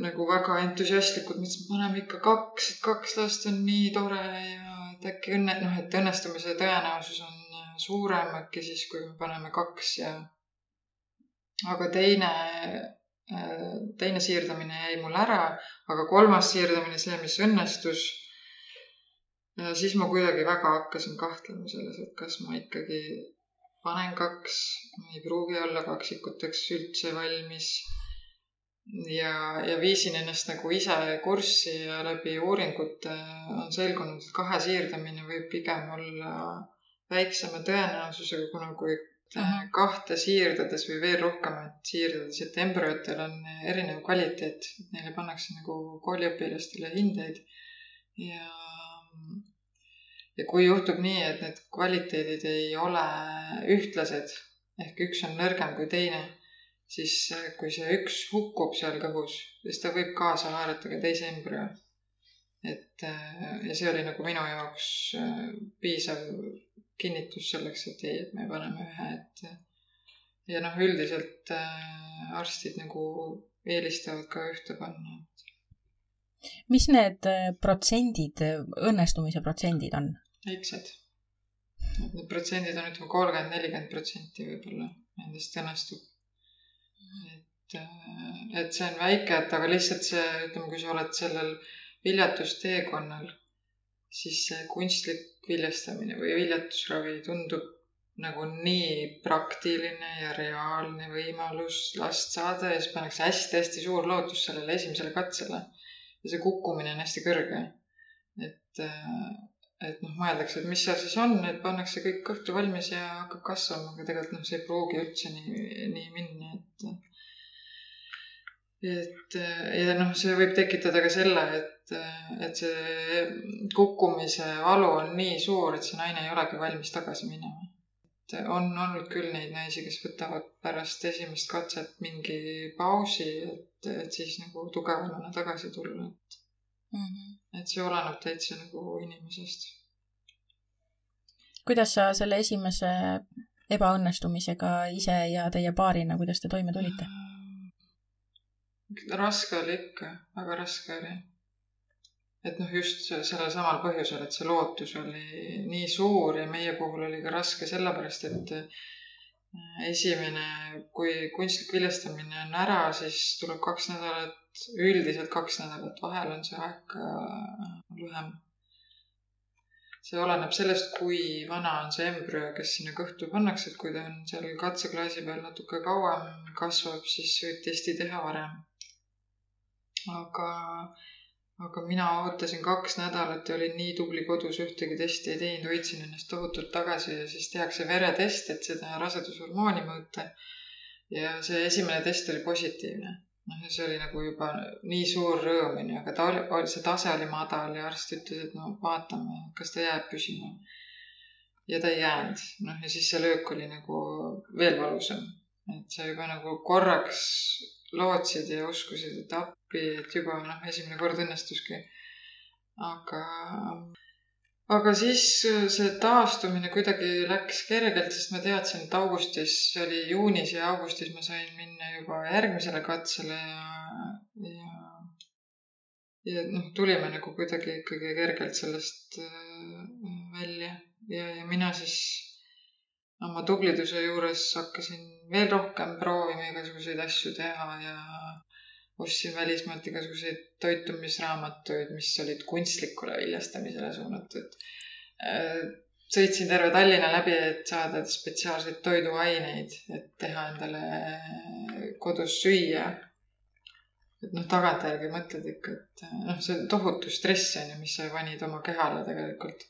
nagu väga entusiastlikult mõtlesime, paneme ikka kaks, et kaks last on nii tore ja et äkki õnne, noh, et õnnestumise tõenäosus on äh, suurem äkki siis, kui me paneme kaks ja. aga teine, äh, teine siirdamine jäi mul ära, aga kolmas siirdamine, see, mis õnnestus. siis ma kuidagi väga hakkasin kahtlema selles, et kas ma ikkagi panen kaks, ei pruugi olla kaksikuteks üldse valmis ja, ja viisin ennast nagu ise kurssi ja läbi uuringute on selgunud, et kahe siirdamine võib pigem olla väiksema tõenäosusega, kuna kui. Kahte siirdades või veel rohkemat siirdades, et embrüotel on erinev kvaliteet, neile pannakse nagu kooliõpilastele hindeid. Ja ja kui juhtub nii, et need kvaliteedid ei ole ühtlased ehk üks on nõrgem kui teine siis kui see üks hukkub seal kõhus, siis ta võib kaasa haarata ka teise embrüo. et äh, ja see oli nagu minu jaoks äh, piisav kinnitus selleks, et ei, et me paneme ühe, et ja noh, üldiselt äh, arstid nagu eelistavad ka ühte panna.
mis need protsendid, õnnestumise protsendid on?
väiksed. need protsendid on ütleme kolmkümmend, nelikümmend protsenti võib-olla nendest õnnestub et, äh, et see on väike, et aga lihtsalt see, ütleme, kui sa oled sellel viljatusteekonnal, siis see kunstlik viljastamine või viljatusravi tundub nagu nii praktiline ja reaalne võimalus last saada ja siis pannakse hästi-hästi suur lootus sellele esimesele katsele. ja see kukkumine on hästi kõrge. et, äh, et noh, mõeldakse, et mis seal siis on, et pannakse kõik kõhtu valmis ja hakkab kasvama, aga tegelikult noh, see ei pruugi üldse nii, nii minna, et et ja noh, see võib tekitada ka selle, et, et see kukkumise valu on nii suur, et see naine ei olegi valmis tagasi minema. et on olnud küll neid naisi, kes võtavad pärast esimest katset mingi pausi, et, et siis nagu tugevamana tagasi tulla, et mm. -hmm. et see oleneb täitsa nagu inimesest.
kuidas sa selle esimese ebaõnnestumisega ise ja teie paarina, kuidas te toime tulite?
Raske oli ikka, väga raske oli et noh, just sellel samal põhjusel, et see lootus oli nii suur ja meie puhul oli ka raske sellepärast, et äh, esimene, kui kunstlik viljastamine on ära, siis tuleb kaks nädalat, üldiselt kaks nädalat, vahel on see aeg ka äh, lühem. see oleneb sellest, kui vana on see embrüo, kes sinna kõhtu pannakse, et kui ta on seal katseklaasi peal natuke kauem kasvab, siis võib testi teha varem. Aga aga mina ootasin kaks nädalat ja olin nii tubli kodus, ühtegi testi ei teinud, hoidsin ennast tohutult tagasi ja siis tehakse veretest, et seda rasedushormooni mõõta. ja see esimene test oli positiivne. noh, ja see oli nagu juba nii suur rõõm, onju, aga ta oli, see tase oli madal ja arst ütles, et no vaatame, kas ta jääb püsima. ja ta ei jäänud, noh ja siis see löök oli nagu veel valusam. et see juba nagu korraks lootsid ja uskusid, et appi, et juba noh, esimene kord õnnestuski. aga, aga siis see taastumine kuidagi läks kergelt, sest ma teadsin, et augustis, see oli juunis ja augustis ma sain minna juba järgmisele katsele ja, ja ja noh, tulime nagu kuidagi ikkagi kergelt sellest äh, välja ja, ja mina siis oma tubliduse juures hakkasin veel rohkem proovima igasuguseid asju teha ja ostsin välismaalt igasuguseid toitumisraamatuid, mis olid kunstlikule viljastamisele suunatud. Äh, sõitsin terve Tallinna läbi, et saada spetsiaalseid toiduaineid, et teha endale kodus süüa. et noh, tagantjärgi mõtled ikka, et noh, see on tohutu stress on ju, mis sa panid oma kehale tegelikult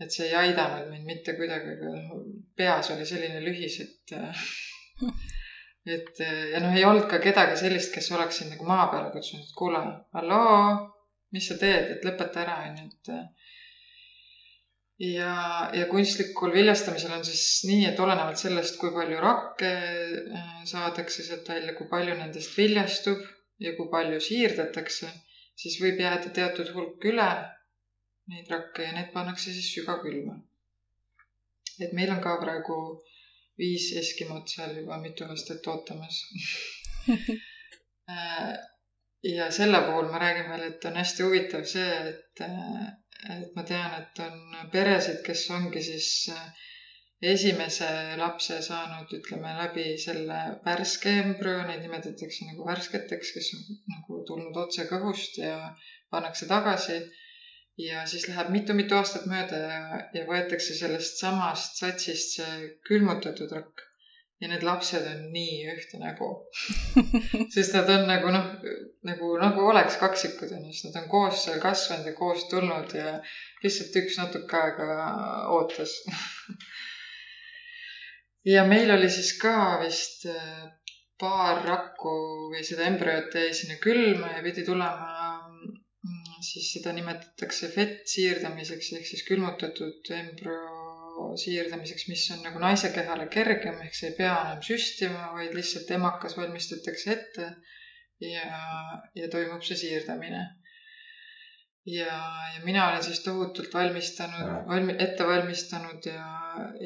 et see ei aidanud mind mitte kuidagi, aga peas oli selline lühis, et et ja noh, ei olnud ka kedagi sellist, kes oleks sind nagu maa peale kutsunud, et kuule, halloo, mis sa teed, et lõpeta ära, onju, et ja, ja kunstlikul viljastamisel on siis nii, et olenevalt sellest, kui palju rakke äh, saadakse sealt välja, kui palju nendest viljastub ja kui palju siirdetakse, siis võib jääda teatud hulk üle neid rakke ja need pannakse siis sügavkülma. et meil on ka praegu viis Eskimot seal juba mitu aastat ootamas [laughs] äh, ja selle puhul ma räägin veel, et on hästi huvitav see, et, et ma tean, et on peresid, kes ongi siis äh, esimese lapse saanud, ütleme läbi selle värske embrüo, neid nimetatakse nagu värsketeks, kes on nagu tulnud otse kõhust ja pannakse tagasi ja siis läheb mitu-mitu aastat mööda ja, ja võetakse sellest samast satsist see külmutatud rakk. ja need lapsed on nii ühte nägu. [laughs] Sest nad on nagu noh, nagu, nagu oleks kaksikud onju, sest nad on koos seal kasvanud ja koos tulnud ja lihtsalt üks natuke aega ootas. [laughs] Ja meil oli siis ka vist äh, paar rakku või seda embrüot jäi sinna külma ja pidi tulema siis seda nimetatakse fett siirdamiseks ehk siis külmutatud embrüo siirdamiseks, mis on nagu naise kehale kergem, ehk sa ei pea enam süstima, vaid lihtsalt emakas valmistatakse ette ja, ja toimub see siirdamine. ja, ja mina olen siis tohutult valmistanud, valmi-, ette valmistanud ja,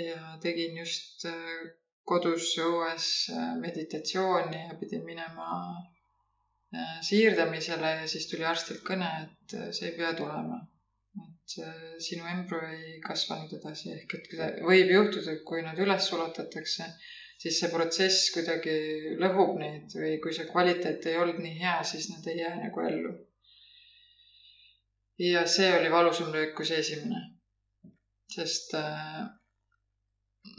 ja tegin just äh, kodus õues äh, meditatsiooni ja pidin minema siirdamisele ja siis tuli arstilt kõne, et äh, see ei pea tulema. et sinu embrüo ei kasvanud edasi, ehk et võib juhtuda, et kui nad üles sulatatakse, siis see protsess kuidagi lõhub neid või kui see kvaliteet ei olnud nii hea, siis nad ei jää nagu ellu. ja see oli valusam löök kui see esimene. sest äh,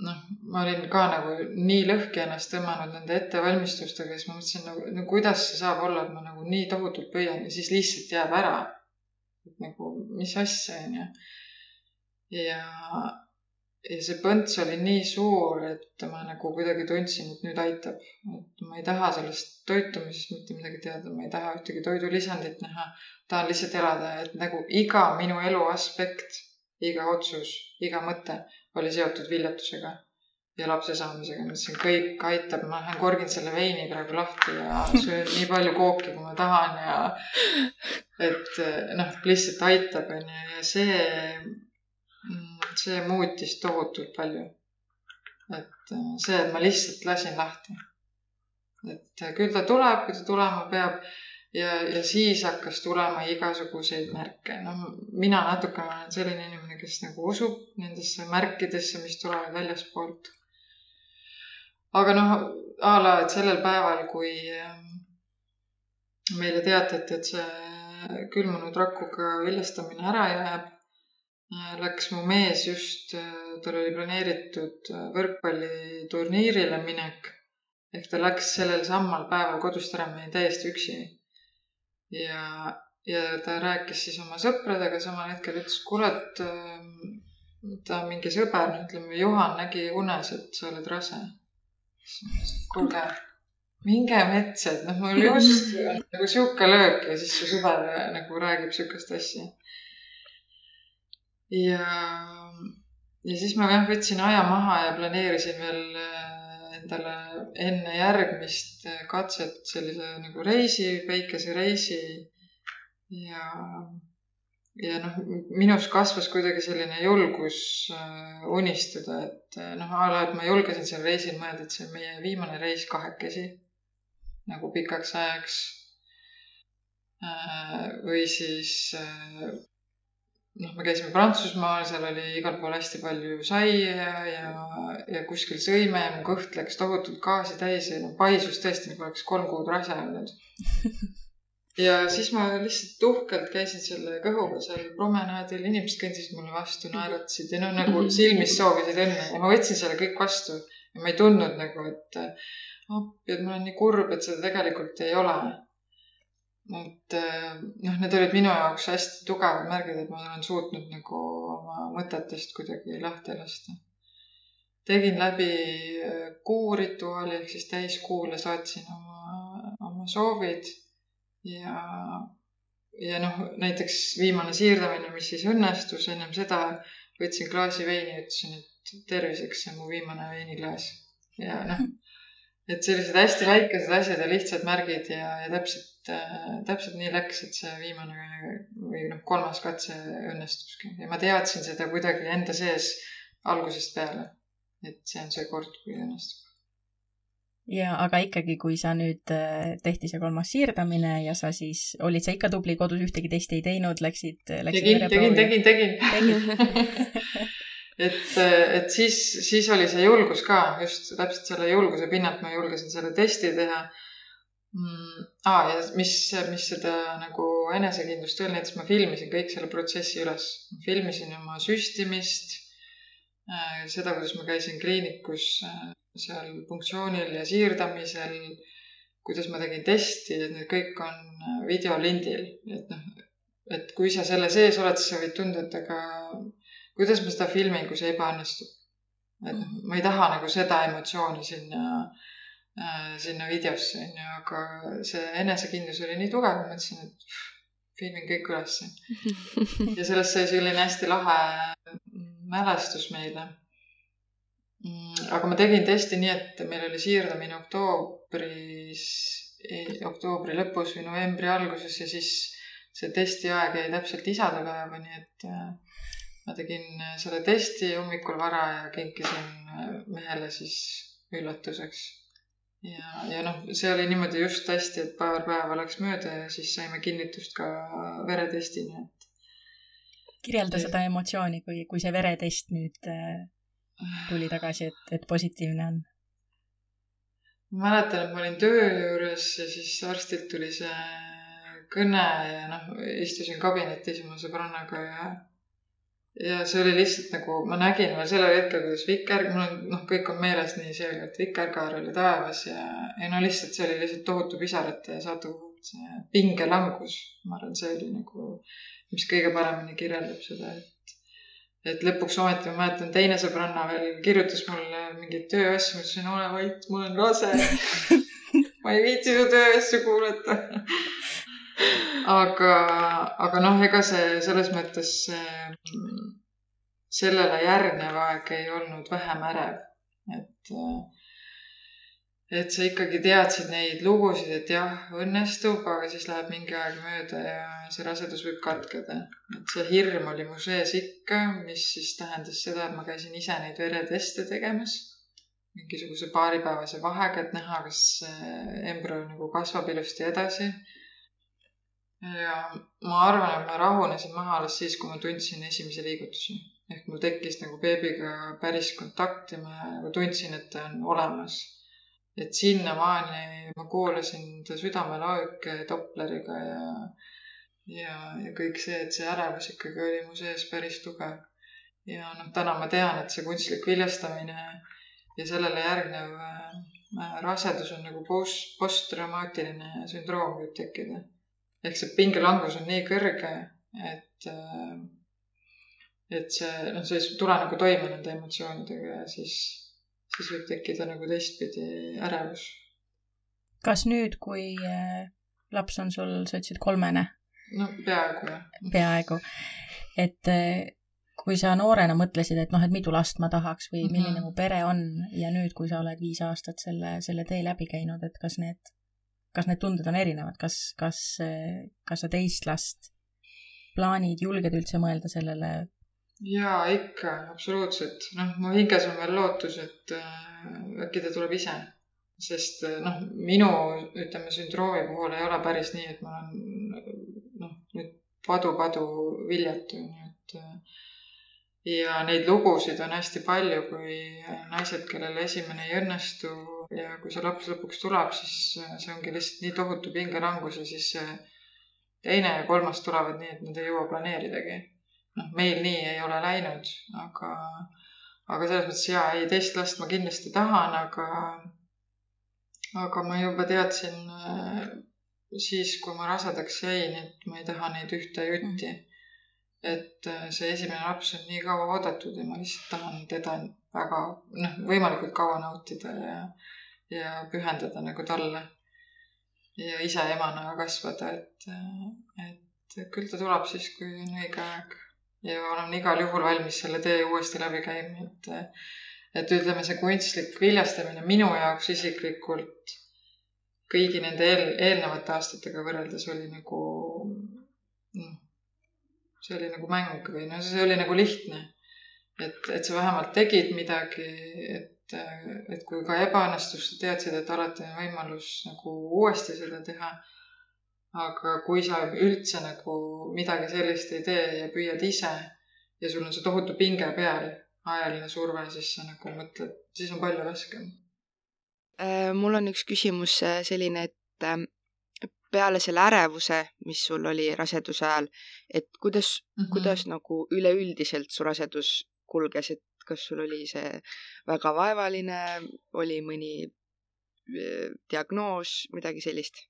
noh, ma olin ka nagu nii lõhki ennast tõmmanud nende ettevalmistustega, siis ma mõtlesin nagu, no kuidas see saab olla, et ma nagu nii tohutult püüan ja siis lihtsalt jääb ära. et nagu, mis asja, onju. ja, ja see põnts oli nii suur, et ma nagu kuidagi tundsin, et nüüd aitab. et ma ei taha sellest toitumisest mitte midagi teada, ma ei taha ühtegi toidulisandit näha. tahan lihtsalt elada, et nagu iga minu elu aspekt, iga otsus, iga mõte oli seotud viljatusega. ja lapse saamisega, mõtlesin, kõik aitab, ma lähen korgin selle veini praegu lahti ja söön nii palju kooki, kui ma tahan ja et noh, lihtsalt aitab, onju, ja see, see muutis tohutult palju. et see, et ma lihtsalt lasin lahti. et küll ta tuleb, kui ta tulema peab ja, ja siis hakkas tulema igasuguseid märke. noh, mina natukene olen selline inimene, kes nagu usub nendesse märkidesse, mis tulevad väljaspoolt. aga noh, a la, et sellel päeval, kui ähm, meile teatati, et see külmunud rakuga viljastamine ära jääb, äh, läks mu mees just, äh, tal oli planeeritud äh, võrkpalliturniirile minek ehk ta läks sellel samal päeval kodust ära, ma jäin täiesti üksi ja, ja ta rääkis siis oma sõpradega samal hetkel, ütles, et ähm, ta mingi sõber, ütleme, Juhan nägi unes, et sa oled rase. kuulge, minge metsa, et noh, mul just [laughs] nagu sihuke löök ja siis su sõber nagu räägib sihukest asja. ja, ja siis ma jah võtsin aja maha ja planeerisin veel endale enne järgmist katset sellise nagu reisi, päikesereisi. ja, ja noh, minus kasvas kuidagi selline julgus äh, unistada, et äh, noh, a la, et ma julgesin seal reisil mõelda, et see on meie viimane reis kahekesi nagu pikaks ajaks. Äh, või siis noh, me käisime Prantsusmaal, seal oli igal pool hästi palju saia ja, ja, ja kuskil sõime ja mu kõht läks tohutult gaasi täis ja paisus tõesti nagu oleks kolm kuud rase olnud. [laughs] ja siis ma lihtsalt uhkelt käisin selle kõhuga seal promenaadil, inimesed kõndisid mulle vastu, naeratasid ja noh, nagu [laughs] silmis soovisid õnne ja ma võtsin selle kõik vastu ja ma ei tundnud nagu, et appi, et ma olen nii kurb, et seda tegelikult ei ole et äh, noh, need olid minu jaoks hästi tugevad märgid, et ma olen suutnud nagu oma mõtetest kuidagi lahti lasta. tegin läbi äh, kuurituaali ehk siis täiskuule saatsin oma, oma soovid ja, ja noh, näiteks viimane siirdamine, mis siis õnnestus, ennem seda võtsin klaasi veini, ütlesin, et terviseks, see on mu viimane veiniklaas ja noh et sellised hästi väikesed asjad ja lihtsad märgid ja, ja täpselt äh,, täpselt nii läks, et see viimane või noh, kolmas katse õnnestuski ja ma teadsin seda kuidagi enda sees algusest peale. et see on see kord, kui õnnestub.
ja aga ikkagi, kui sa nüüd äh, tehti see kolmas siirdamine ja sa siis, olid sa ikka tubli kodus, ühtegi testi ei teinud, läksid, läksid
tegin, tegin, tegin, tegin, tegin [laughs] [laughs] et, et siis, siis oli see julgus ka, just täpselt selle julguse pinnalt ma julgesin selle testi teha mm,. Ah, ja mis, mis seda nagu enesekindlust veel näitas, ma filmisin kõik selle protsessi üles. filmisin oma süstimist äh,, seda, kuidas ma käisin kliinikus äh, seal punktsioonil ja siirdamisel, kuidas ma tegin testi, et need kõik on videolindil, et noh, et kui sa selle sees oled, siis sa võid tunda, et aga kuidas ma seda filmin, kui see ebaõnnestub. et noh, ma ei taha nagu seda emotsiooni sinna äh,, sinna videosse onju, aga see enesekindlus oli nii tugev, ma mõtlesin, et pff, filmin kõik ülesse. [laughs] ja sellest sai selline hästi lahe mälestus meile. Mm, aga ma tegin testi nii, et meil oli siirdamine oktoobris, oktoobri lõpus või novembri alguses ja siis see testiaeg jäi täpselt isadepäeva, nii et äh, ma tegin äh, selle testi hommikul vara ja kinkisin äh, mehele siis üllatuseks. ja, ja noh, see oli niimoodi just hästi, et paar päeva läks mööda ja siis saime kinnitust ka veretestini, et.
kirjelda seda emotsiooni, kui, kui see veretest nüüd äh, tuli tagasi, et, et positiivne on
ma mäletan, et ma olin töö juures ja siis arstilt tuli see kõne ja noh, istusin kabinetis oma sõbrannaga ja ja see oli lihtsalt nagu, ma nägin veel sellel hetkel, kuidas viker, mul on, noh, kõik on meeles nii selgelt, vikerkaar oli taevas ja, ja no lihtsalt see oli lihtsalt tohutu pisarate sadu, see pingelangus. ma arvan, see oli nagu, mis kõige paremini kirjeldab seda, et, et lõpuks ometi ma mäletan, teine sõbranna veel kirjutas mulle mingeid tööasju, ma ütlesin, ole vait, ma olen rase [laughs] ma ei viitsi su tööasju kuulata aga, aga noh, ega see selles mõttes sellele järgnev aeg ei olnud vähem ärev. et et sa ikkagi teadsid neid lugusid, et jah, õnnestub, aga siis läheb mingi aeg mööda ja see rasedus võib katkeda. et see hirm oli mu sees ikka, mis siis tähendas seda, et ma käisin ise neid vereteste tegemas mingisuguse paaripäevase vahega, et näha, kas embrüo nagu kasvab ilusti edasi. Ja ma arvan, et ma rahunesin maha alles siis, kui ma tundsin esimesi liigutusi. ehk mul tekkis nagu beebiga päris kontakt ja ma nagu tundsin, et ta on olemas et sinnamaani ma kuulasin ta südamelööke Dopleriga ja, ja, ja kõik see, et see ärevus ikkagi oli mu sees päris tugev. ja noh, täna ma tean, et see kunstlik viljastamine ja sellele järgnev äh, rasedus on nagu post, posttraumaatiline sündroom võib tekkida. Ehk see pingelangus on nii kõrge, et äh, et see, noh, sa ei tule nagu toime nende emotsioonidega ja siis siis võib tekkida nagu teistpidi ärevus.
kas nüüd, kui äh, laps on sul, sa ütlesid kolmene?
no peaaegu jah.
peaaegu, et äh, kui sa noorena mõtlesid, et noh, et mitu last ma tahaks või milline mm -hmm. mu pere on ja nüüd, kui sa oled viis aastat selle, selle tee läbi käinud, et kas need, kas need tunded on erinevad, kas, kas, kas sa teist last plaanid, julged üldse mõelda sellele
jaa, ikka, absoluutselt. noh, mu hinges on veel lootus, et äh, äkki ta tuleb ise. sest äh, noh, minu, ütleme, sündroomi puhul ei ole päris nii, et ma olen noh, nüüd padu-padu viljatu, nii et äh, ja neid lugusid on hästi palju, kui naised, kellel esimene ei õnnestu ja kui see laps lõpuks tuleb, siis see ongi lihtsalt nii tohutu pingelangus ja siis see teine ja kolmas tulevad nii, et nad ei jõua planeeridagi noh, meil nii ei ole läinud, aga, aga selles mõttes jaa, ei, teist last ma kindlasti tahan, aga, aga ma juba teadsin äh, siis, kui ma rasedaks jäin, et ma ei taha neid ühte jutti mm. Et äh, see esimene laps on nii kaua oodatud ja ma lihtsalt tahan teda väga, noh, võimalikult kaua nautida ja, ja pühendada nagu talle. ja ise emana kasvada, et, äh, et küll ta tuleb siis, kui on õige aeg ja olen igal juhul valmis selle tee uuesti läbi käima, et et ütleme, see kunstlik viljastamine minu jaoks isiklikult kõigi nende eel, eelnevate aastatega võrreldes oli nagu noh, see oli nagu mäng või noh, see oli nagu lihtne. et, et sa vähemalt tegid midagi, et, et kui ka ebaõnnestus, sa teadsid, et alati on võimalus nagu uuesti seda teha aga kui sa üldse nagu midagi sellist ei tee ja püüad ise ja sul on see tohutu pinge peal, ajaline surve, siis sa nagu mõtled, siis on palju raskem.
Äh, mul on üks küsimus äh, selline, et ähm, peale selle ärevuse, mis sul oli raseduse ajal, et kuidas mm, -hmm. kuidas nagu üleüldiselt su rasedus kulges, et kas sul oli see väga vaevaline, oli mõni äh, diagnoos, midagi sellist?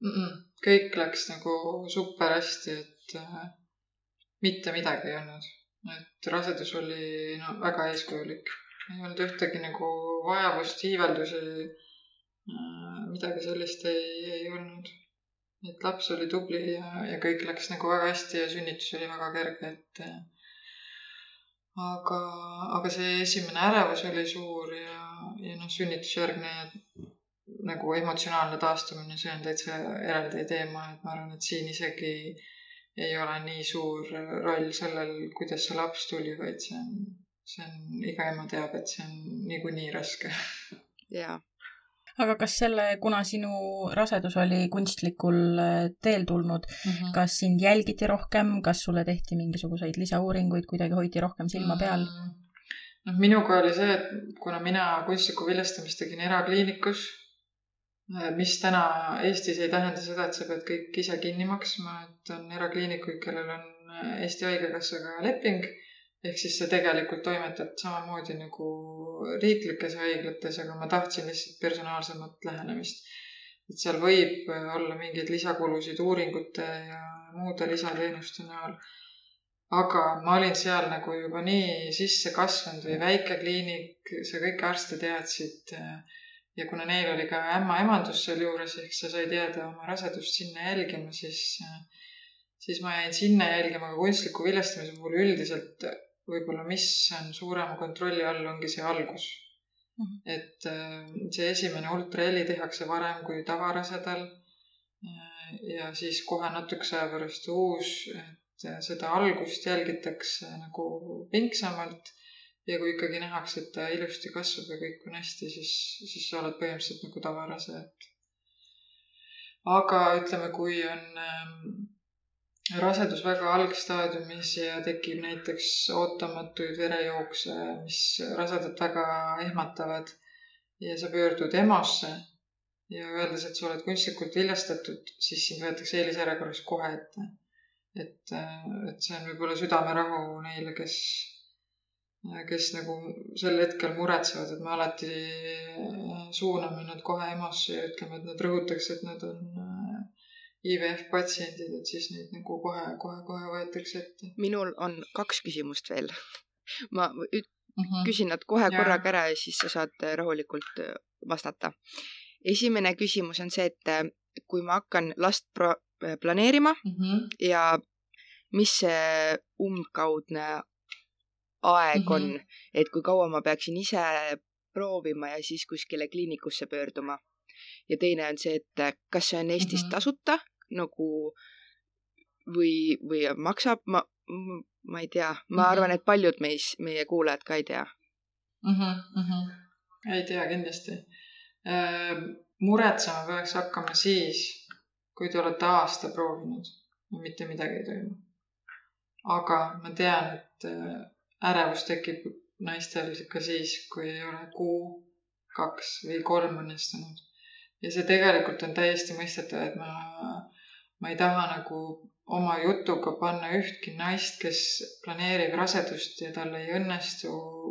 mm. -mm. kõik läks nagu super hästi, et äh, mitte midagi ei olnud. et rasedus oli no väga eeskujulik. ei olnud ühtegi nagu vajavust, hiiveldusi äh,. Midagi sellist ei, ei olnud. et laps oli tubli ja, ja kõik läks nagu väga hästi ja sünnitus oli väga kerge, et äh, aga, aga see esimene ärevus oli suur ja, ja noh, sünnitusjärgne nagu emotsionaalne taastumine, see on täitsa eraldi teema, et ma arvan, et siin isegi ei ole nii suur roll sellel, kuidas see laps tuli, vaid see on, see on, iga ema teab, et see on niikuinii raske.
jaa.
Aga kas selle, kuna sinu rasedus oli kunstlikul äh, teel tulnud mm, -hmm. kas sind jälgiti rohkem, kas sulle tehti mingisuguseid lisauuringuid, kuidagi hoiti rohkem silma peal mm? -hmm
noh, minuga oli see, et kuna mina kunstlikku viljastamist tegin erakliinikus, mis täna Eestis ei tähenda seda, et sa pead kõik ise kinni maksma, et on erakliinikuid, kellel on Eesti Haigekassaga leping. Ehk siis sa tegelikult toimetad samamoodi nagu riiklikes haiglates, aga ma tahtsin lihtsalt personaalsemat lähenemist. et seal võib olla mingeid lisakulusid uuringute ja muude lisateenuste näol. aga ma olin seal nagu juba nii sisse kasvanud või väike kliinik, sa kõiki arste teadsid ja kuna neil oli ka ämmaemandus sealjuures, ehk sa said jääda oma rasedust sinna jälgima, siis, siis ma jäin sinna jälgima ka kunstliku viljastamise puhul üldiselt võib-olla, mis on suurema kontrolli all, ongi see algus. Mhm. et äh, see esimene ultraheli tehakse varem kui tavarasedal. Äh, ja siis kohe natukese aja pärast uus, et äh, seda algust jälgitakse nagu pingsamalt. ja kui ikkagi nähakse, et ta ilusti kasvab ja kõik on hästi, siis, siis sa oled põhimõtteliselt nagu tavarase, et. aga ütleme, kui on ähm, rasedus väga algstaadiumis ja tekib näiteks ootamatuid verejookse, mis rasedat väga ehmatavad ja sa pöördud EMO-sse ja öeldes, et sa oled kunstlikult viljastatud, siis sind võetakse eelisjärjekorras kohe ette. et, et see on võib-olla südamerahu neile, kes, kes nagu sel hetkel muretsevad, et me alati suuname nad kohe EMO-sse ja ütleme, et nad rõhutaks, et nad on IVF patsiendid, et siis neid nagu kohe, kohe, kohe võetakse ette.
minul on kaks küsimust veel. [laughs] ma ük- mm, -hmm. küsin nad kohe ja. korraga ära ja siis sa saad äh, rahulikult äh, vastata. esimene küsimus on see, et äh, kui ma hakkan last pro-, planeerima mm -hmm. ja mis see umbkaudne aeg mm -hmm. on, et kui kaua ma peaksin ise proovima ja siis kuskile kliinikusse pöörduma. ja teine on see, et kas see on Eestis mm -hmm. tasuta nagu või, või maksab, ma, ma ei tea, ma mm -hmm. arvan, et paljud meis, meie kuulajad ka ei tea
mm. -hmm, mm -hmm. ei tea kindlasti äh,. muretsema peaks hakkama siis, kui te olete aasta proovinud ja mitte midagi ei toimu. aga ma tean, et äh, ärevus tekib naistel ka siis, kui ei ole kuu, kaks või kolm õnnestunud. ja see tegelikult on täiesti mõistetav, et ma ma ei taha nagu oma jutuga panna ühtki naist, kes planeerib rasedust ja tal ei õnnestu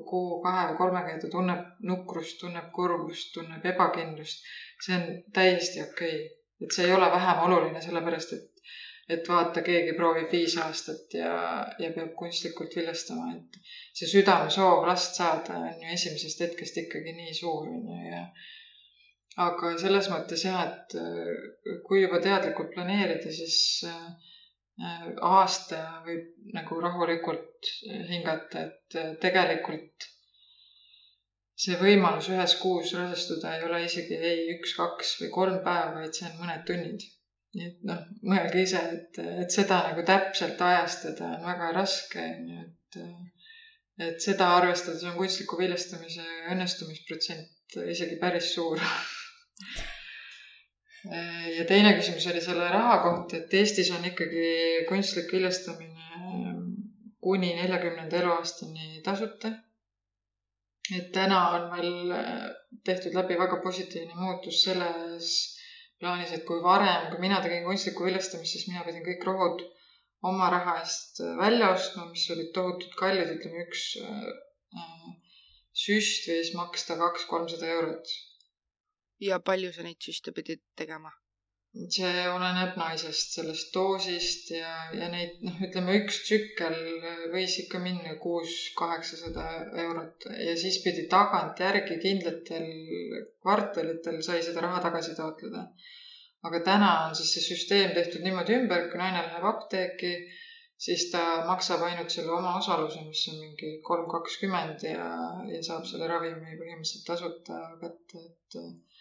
kuu, kahe või ja ta tunneb nukrust, tunneb kurbust, tunneb ebakindlust. see on täiesti okei okay., et see ei ole vähem oluline, sellepärast et, et vaata, keegi proovib viis aastat ja, ja peab kunstlikult viljastama, et see südamesoov last saada on ju esimesest hetkest ikkagi nii suur, on ju, ja aga selles mõttes jah, et äh, kui juba teadlikult planeerida, siis äh, aasta võib nagu rahulikult hingata, et äh, tegelikult see võimalus ühes kuus rasestuda ei ole isegi ei üks, kaks või kolm päeva, vaid see on mõned tunnid. nii et noh, mõelge ise, et, et seda nagu täpselt ajastada on väga raske, on ju, et et seda arvestades on kunstliku viljastamise õnnestumisprotsent isegi päris suur [laughs] ja teine küsimus oli selle raha kohta, et Eestis on ikkagi kunstlik viljastamine ähm, kuni neljakümnenda eluaastani tasuta. et täna on meil äh, tehtud läbi väga positiivne muutus selles plaanis, et kui varem, kui mina tegin kunstlikku viljastamist, siis mina pidin kõik rohud oma raha eest äh, välja ostma, mis olid tohutult kallid, ütleme üks äh, süst võis maksta kaks-kolmsada eurot
ja palju sa neid süste pidid tegema?
see oleneb naisest, sellest doosist ja, ja neid noh, ütleme üks tsükkel võis ikka minna kuus-kaheksasada eurot ja siis pidi tagantjärgi kindlatel kvartalitel sai seda raha tagasi taotleda. aga täna on siis see süsteem tehtud niimoodi ümber, kui naine läheb apteeki, siis ta maksab ainult selle omaosaluse, mis on mingi kolm kakskümmend ja, ja saab selle ravimi põhimõtteliselt tasuta kätte, et et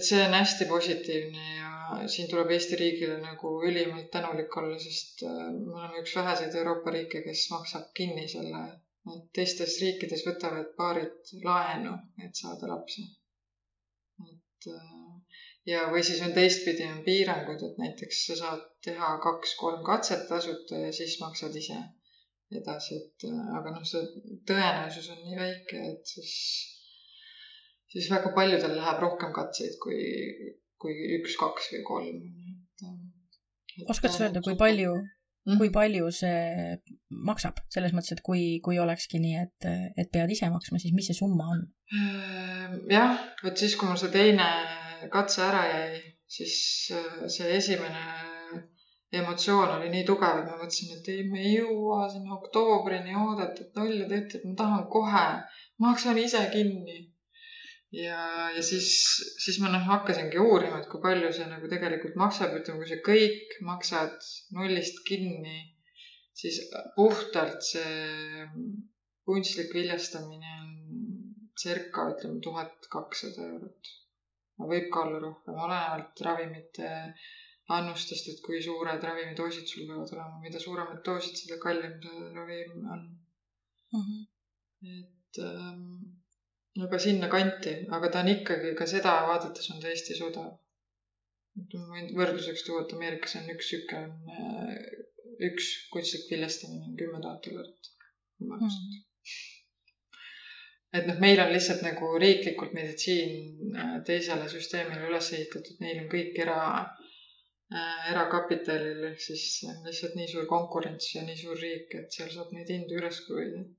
see on hästi positiivne ja siin tuleb Eesti riigile nagu ülimalt tänulik olla, sest äh, me oleme üks väheseid Euroopa riike, kes maksab kinni selle, et teistes riikides võtavad paarid laenu, et saada lapsi. et äh, ja, või siis on teistpidi on piirangud, et näiteks sa saad teha kaks-kolm katset tasuta ja siis maksad ise edasi, et äh, aga noh, see tõenäosus on nii väike, et siis siis väga paljudel läheb rohkem katseid kui, kui üks, kaks või kolm.
oskad sa öelda, kui palju mm., kui palju see maksab, selles mõttes, et kui, kui olekski nii, et, et pead ise maksma, siis mis see summa on?
Äh, jah, vot siis, kui mul see teine katse ära jäi, siis äh, see esimene emotsioon oli nii tugev, et ma mõtlesin, et ei, me ei jõua sinna oktoobrini oodata, et Nolja ta ütleb, ma tahan kohe, maksan ise kinni ja, ja siis, siis ma noh hakkasingi uurima, et kui palju see nagu tegelikult maksab, ütleme, kui sa kõik maksad nullist kinni, siis puhtalt see kunstlik viljastamine on circa ütleme tuhat kakssada eurot. võib ka olla rohkem, olenevalt ravimite annustest, et kui suured ravimidoosid sul peavad olema, mida suuremad doosid, seda kallim see ravim on mm. -hmm. et ähm, aga sinnakanti, aga ta on ikkagi ka seda vaadates on ta Eestis odav. ma võin võrdluseks tuua, et Ameerikas on üks on äh, üks kunstlik viljastamine on kümme tuhat dollarit maksnud mm. -hmm et noh, meil on lihtsalt nagu riiklikult meditsiin äh, teisele süsteemile üles ehitatud, neil on kõik era, äh, erakapitalil ehk siis lihtsalt nii suur konkurents ja nii suur riik, et seal saab neid hindu üles hoida mm.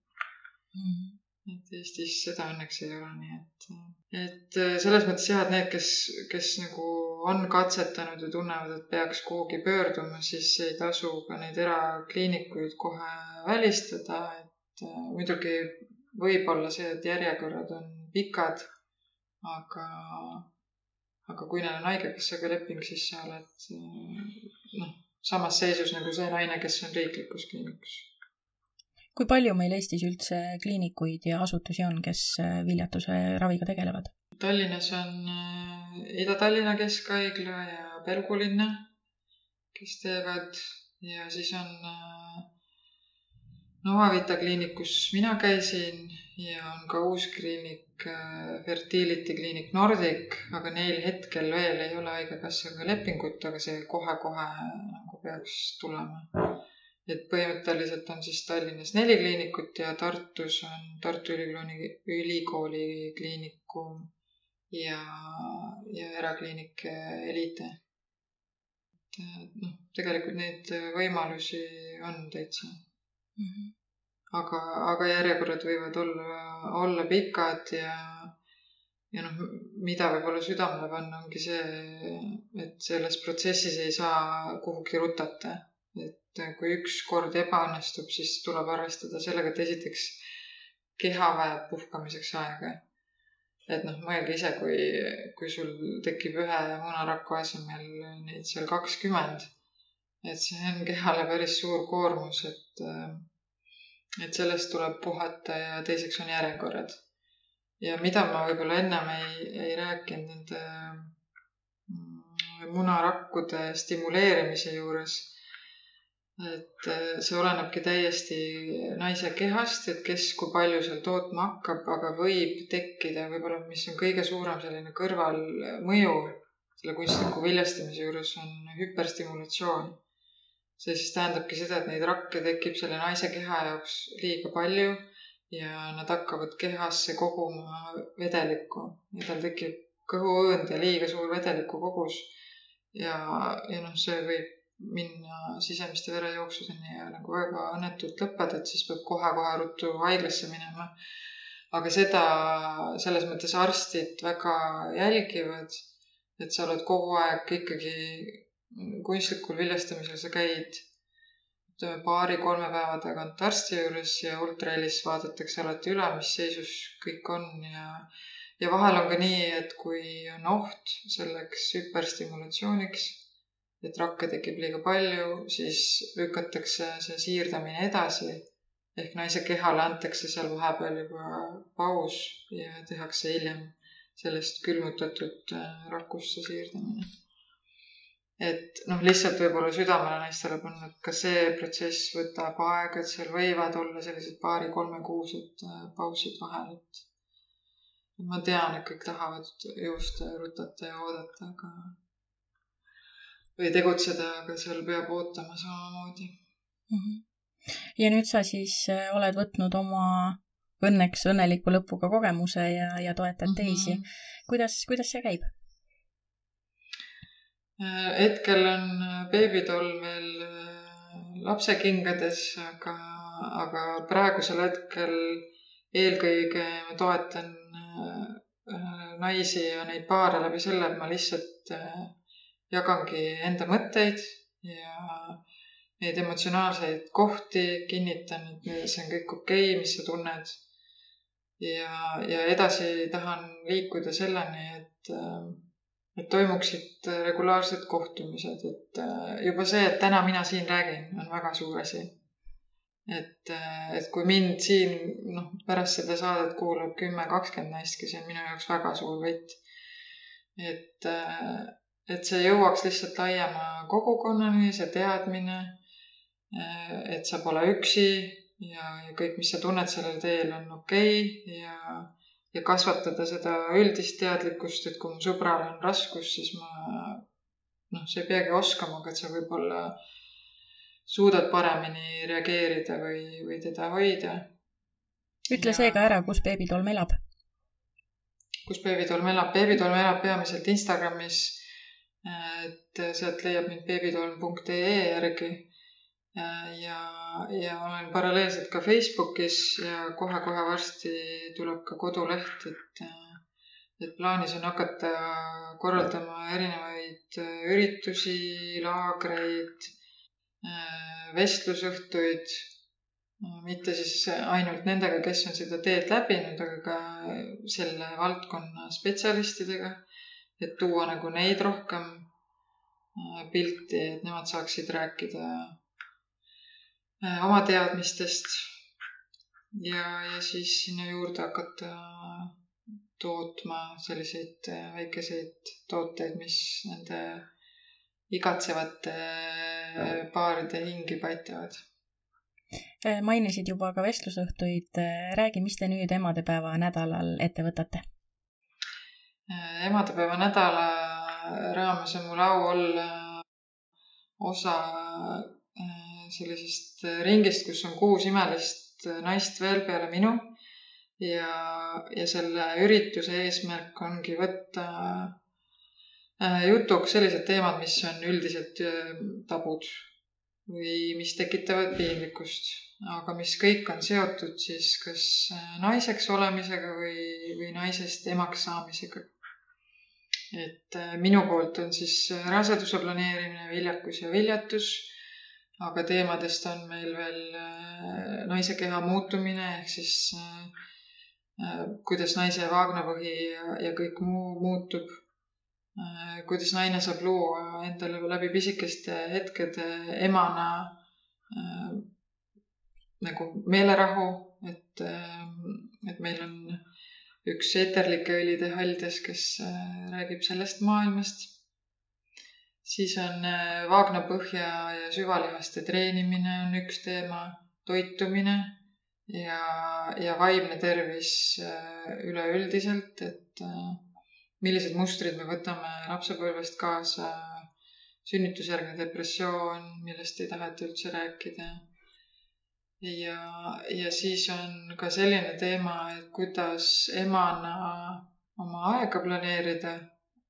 -hmm et Eestis seda õnneks ei ole, nii et, et äh, selles mõttes jah, et need, kes, kes nagu on katsetanud ja tunnevad, et peaks kuhugi pöörduma, siis ei tasu ka neid erakliinikuid kohe välistada, et äh, muidugi võib olla see, et järjekorrad on pikad, aga, aga kui neil on haigekassaga leping, siis sa oled äh, noh, samas seisus nagu see naine, kes on riiklikus kliinikus
kui palju meil Eestis üldse kliinikuid ja asutusi on, kes äh, viljatuse raviga tegelevad?
Tallinnas on äh, Ida-Tallinna Keskhaigla ja Pelgulinna, kes teevad ja siis on äh, Novavita kliinik, kus mina käisin ja on ka uus kliinik, Fertility kliinik Nordic, aga neil hetkel veel ei ole haigekassaga lepingut, aga see kohe-kohe nagu peaks tulema et põhimõtteliselt on siis Tallinnas neli kliinikut ja Tartus on Tartu Ülikooli, ülikooli kliinikum ja, ja erakliinik Elite. et noh, tegelikult neid võimalusi on täitsa mm. -hmm. aga, aga järjekorrad võivad olla, olla pikad ja, ja noh, mida võib-olla südamele panna, ongi see, et selles protsessis ei saa kuhugi rutata et kui üks kord ebaõnnestub, siis tuleb arvestada sellega, et esiteks keha vajab puhkamiseks aega. et noh, mõelge ise, kui, kui sul tekib ühe munaraku asemel neid seal kakskümmend, et see on kehale päris suur koormus, et, et sellest tuleb puhata ja teiseks on järjekorrad. ja mida ma võib-olla ennem ei, ei rääkinud nende mm, munarakkude stimuleerimise juures et äh, see olenebki täiesti naise kehast, et kes kui palju seal tootma hakkab, aga võib tekkida võib-olla, mis on kõige suurem selline kõrvalmõju selle kunstliku viljastamise juures on hüperstimulatsioon. see siis tähendabki seda, et neid rakke tekib selle naise keha jaoks liiga palju ja nad hakkavad kehasse koguma vedelikku ja tal tekib kõhuõõnd ja liiga suur vedeliku kogus. ja, ja noh, see võib minna sisemiste verejooksudeni ja nagu väga õnnetult lõppeda, et siis peab kohe-kohe ruttu haiglasse minema. aga seda selles mõttes arstid väga jälgivad, et sa oled kogu aeg ikkagi kunstlikul viljastamisel, sa käid ütleme paari-kolme päeva tagant arsti juures ja ultrahelis vaadatakse alati üle, mis seisus kõik on ja ja vahel on ka nii, et kui on oht selleks hüperstimulatsiooniks et rakke tekib liiga palju, siis lükatakse see siirdamine edasi ehk naise kehale antakse seal vahepeal juba paus ja tehakse hiljem sellest külmutatud äh, rakust see siirdamine. et noh, lihtsalt võib-olla südamele naistele panna, et ka see protsess võtab aega, et seal võivad olla sellised paari-kolmekuused äh, pausid vahel, et ma tean, et kõik tahavad joosta ja rutata ja oodata, aga või tegutseda, aga seal peab ootama samamoodi mm.
-hmm. ja nüüd sa siis äh, oled võtnud oma õnneks õnneliku lõpuga kogemuse ja, ja toetad mm -hmm. teisi. kuidas, kuidas see käib?
Äh, hetkel on äh, beebitoll veel lapsekingades, aga, aga praegusel hetkel eelkõige ma toetan naisi ja neid paare läbi selle, et ma lihtsalt jagangi enda mõtteid ja neid emotsionaalseid kohti, kinnitan, et see on kõik okei okay,, mis sa tunned. ja, ja edasi tahan liikuda selleni, et, et toimuksid regulaarsed kohtumised, et juba see, et täna mina siin räägin, on väga suur asi. et, et kui mind siin noh, pärast seda saadet kuulab kümme, kakskümmend naistki, see on minu jaoks väga suur võit. et, et see jõuaks lihtsalt laiema kogukonnani, see teadmine, et sa pole üksi ja, ja kõik, mis sa tunned sellel teel, on okei okay ja, ja kasvatada seda üldist teadlikkust, et kui mu sõbral on raskus, siis ma noh, sa ei peagi oskama, aga et sa võib-olla suudad paremini reageerida või, või teda hoida.
ütle ja... seega ära, kus beebitolm elab.
kus beebitolm elab? beebitolm elab peamiselt Instagramis. Et sealt leiab mind beebitolm.ee järgi. ja, ja olen paralleelselt ka Facebookis ja kohe-kohe varsti tuleb ka koduleht, et et plaanis on hakata korraldama erinevaid üritusi, laagreid vestlusõhtuid, mitte siis ainult nendega, kes on seda teed läbinud, aga ka selle valdkonna spetsialistidega, et tuua nagu neid rohkem äh, pilti, et nemad saaksid rääkida äh, oma teadmistest. ja, ja siis sinna juurde hakata tootma selliseid väikeseid tooteid, mis nende igatsevate paaride hingi paitavad.
Äh, mainisid juba ka vestlusõhtuid, äh, räägi, mis te nüüd emadepäeva nädalal ette võtate?
Äh, emadepäeva nädala raames on mul au olla osa sellisest ringist, kus on kuus imelist naist veel peale minu ja, ja selle ürituse eesmärk ongi võtta Äh, jutuks sellised teemad, mis on üldiselt äh, tabud või mis tekitavad piinlikkust, aga mis kõik on seotud siis kas äh, naiseks olemisega või, või naisest emaks saamisega. Et minu poolt on siis raseduse planeerimine, viljakus ja viljatus, aga teemadest on meil veel naise keha muutumine ehk siis kuidas naise vaagnapõhi ja, ja kõik muu muutub. Äh, kuidas naine saab luua endale läbi pisikeste hetkede emana äh, nagu meelerahu, et äh,, et meil on üks eeterlike õlide haldes, kes äh, räägib sellest maailmast. siis on äh, vaagnapõhja ja süvalihaste treenimine on üks teema, toitumine ja, ja vaimne tervis äh, üleüldiselt, et millised mustrid me võtame lapsepõlvest kaasa, sünnitusjärgne depressioon, millest ei taheta üldse rääkida. Ja, ja siis on ka selline teema, et kuidas emana oma aega planeerida,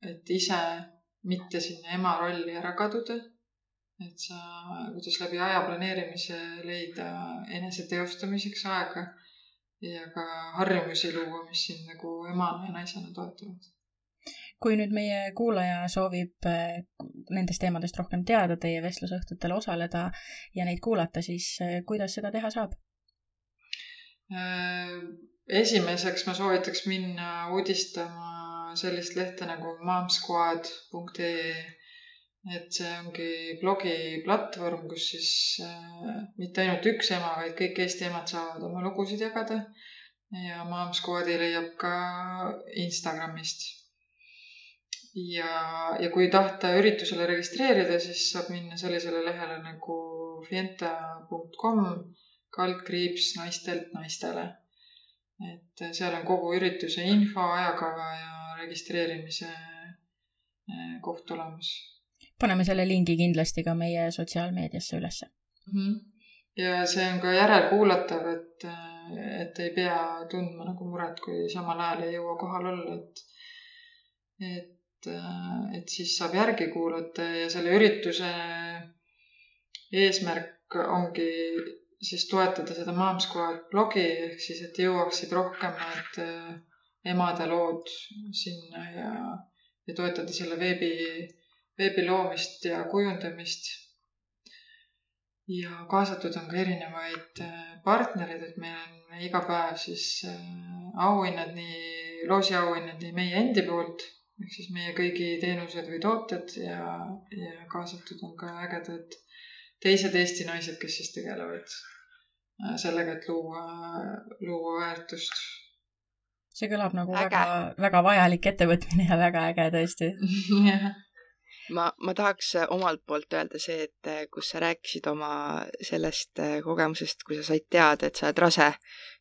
et ise mitte sinna ema rolli ära kaduda. et sa, kuidas läbi aja planeerimise leida enese teostamiseks aega ja ka harjumusi luua, mis sind nagu emana ja naisena toetavad
kui nüüd meie kuulaja soovib eh, nendest teemadest rohkem teada, teie vestlusõhtutel osaleda ja neid kuulata, siis eh, kuidas seda teha saab?
Äh, esimeseks ma soovitaks minna uudistama sellist lehte nagu momsquad.ee et see ongi blogiplatvorm, kus siis äh, mitte ainult üks ema, vaid kõik Eesti emad saavad oma lugusid jagada. ja Mom Squadi leiab ka Instagramist ja, ja kui tahta üritusele registreerida, siis saab minna sellisele lehele nagu fienta.com kaldkriips naistelt naistele. et seal on kogu ürituse info, ajakava ja registreerimise eh, koht olemas.
paneme selle lingi kindlasti ka meie sotsiaalmeediasse ülesse
mm. -hmm. ja see on ka järelkuulatav, et, et ei pea tundma nagu muret, kui samal ajal ei jõua kohal olla, et, et et, et siis saab järgi kuulata ja selle ürituse eesmärk ongi siis toetada seda Mom Squad blogi ehk siis, et jõuaksid rohkem need äh, emade lood sinna ja, ja toetada selle veebi, veebi loomist ja kujundamist. ja kaasatud on ka erinevaid äh, partnereid, et meil on iga päev siis äh, auhinnad nii, loosiauhinnad nii meie endi poolt ehk siis meie kõigi teenused või tooted ja, ja kaasatud on ka ägedad teised Eesti naised, kes siis tegelevad äh, sellega, et luua, luua väärtust.
see kõlab nagu äge. väga, väga vajalik ettevõtmine ja väga äge tõesti [laughs]
jah
ma, ma tahaks äh, omalt poolt öelda see, et äh, kus sa rääkisid oma sellest äh, kogemusest, kui sa said teada, et sa oled rase,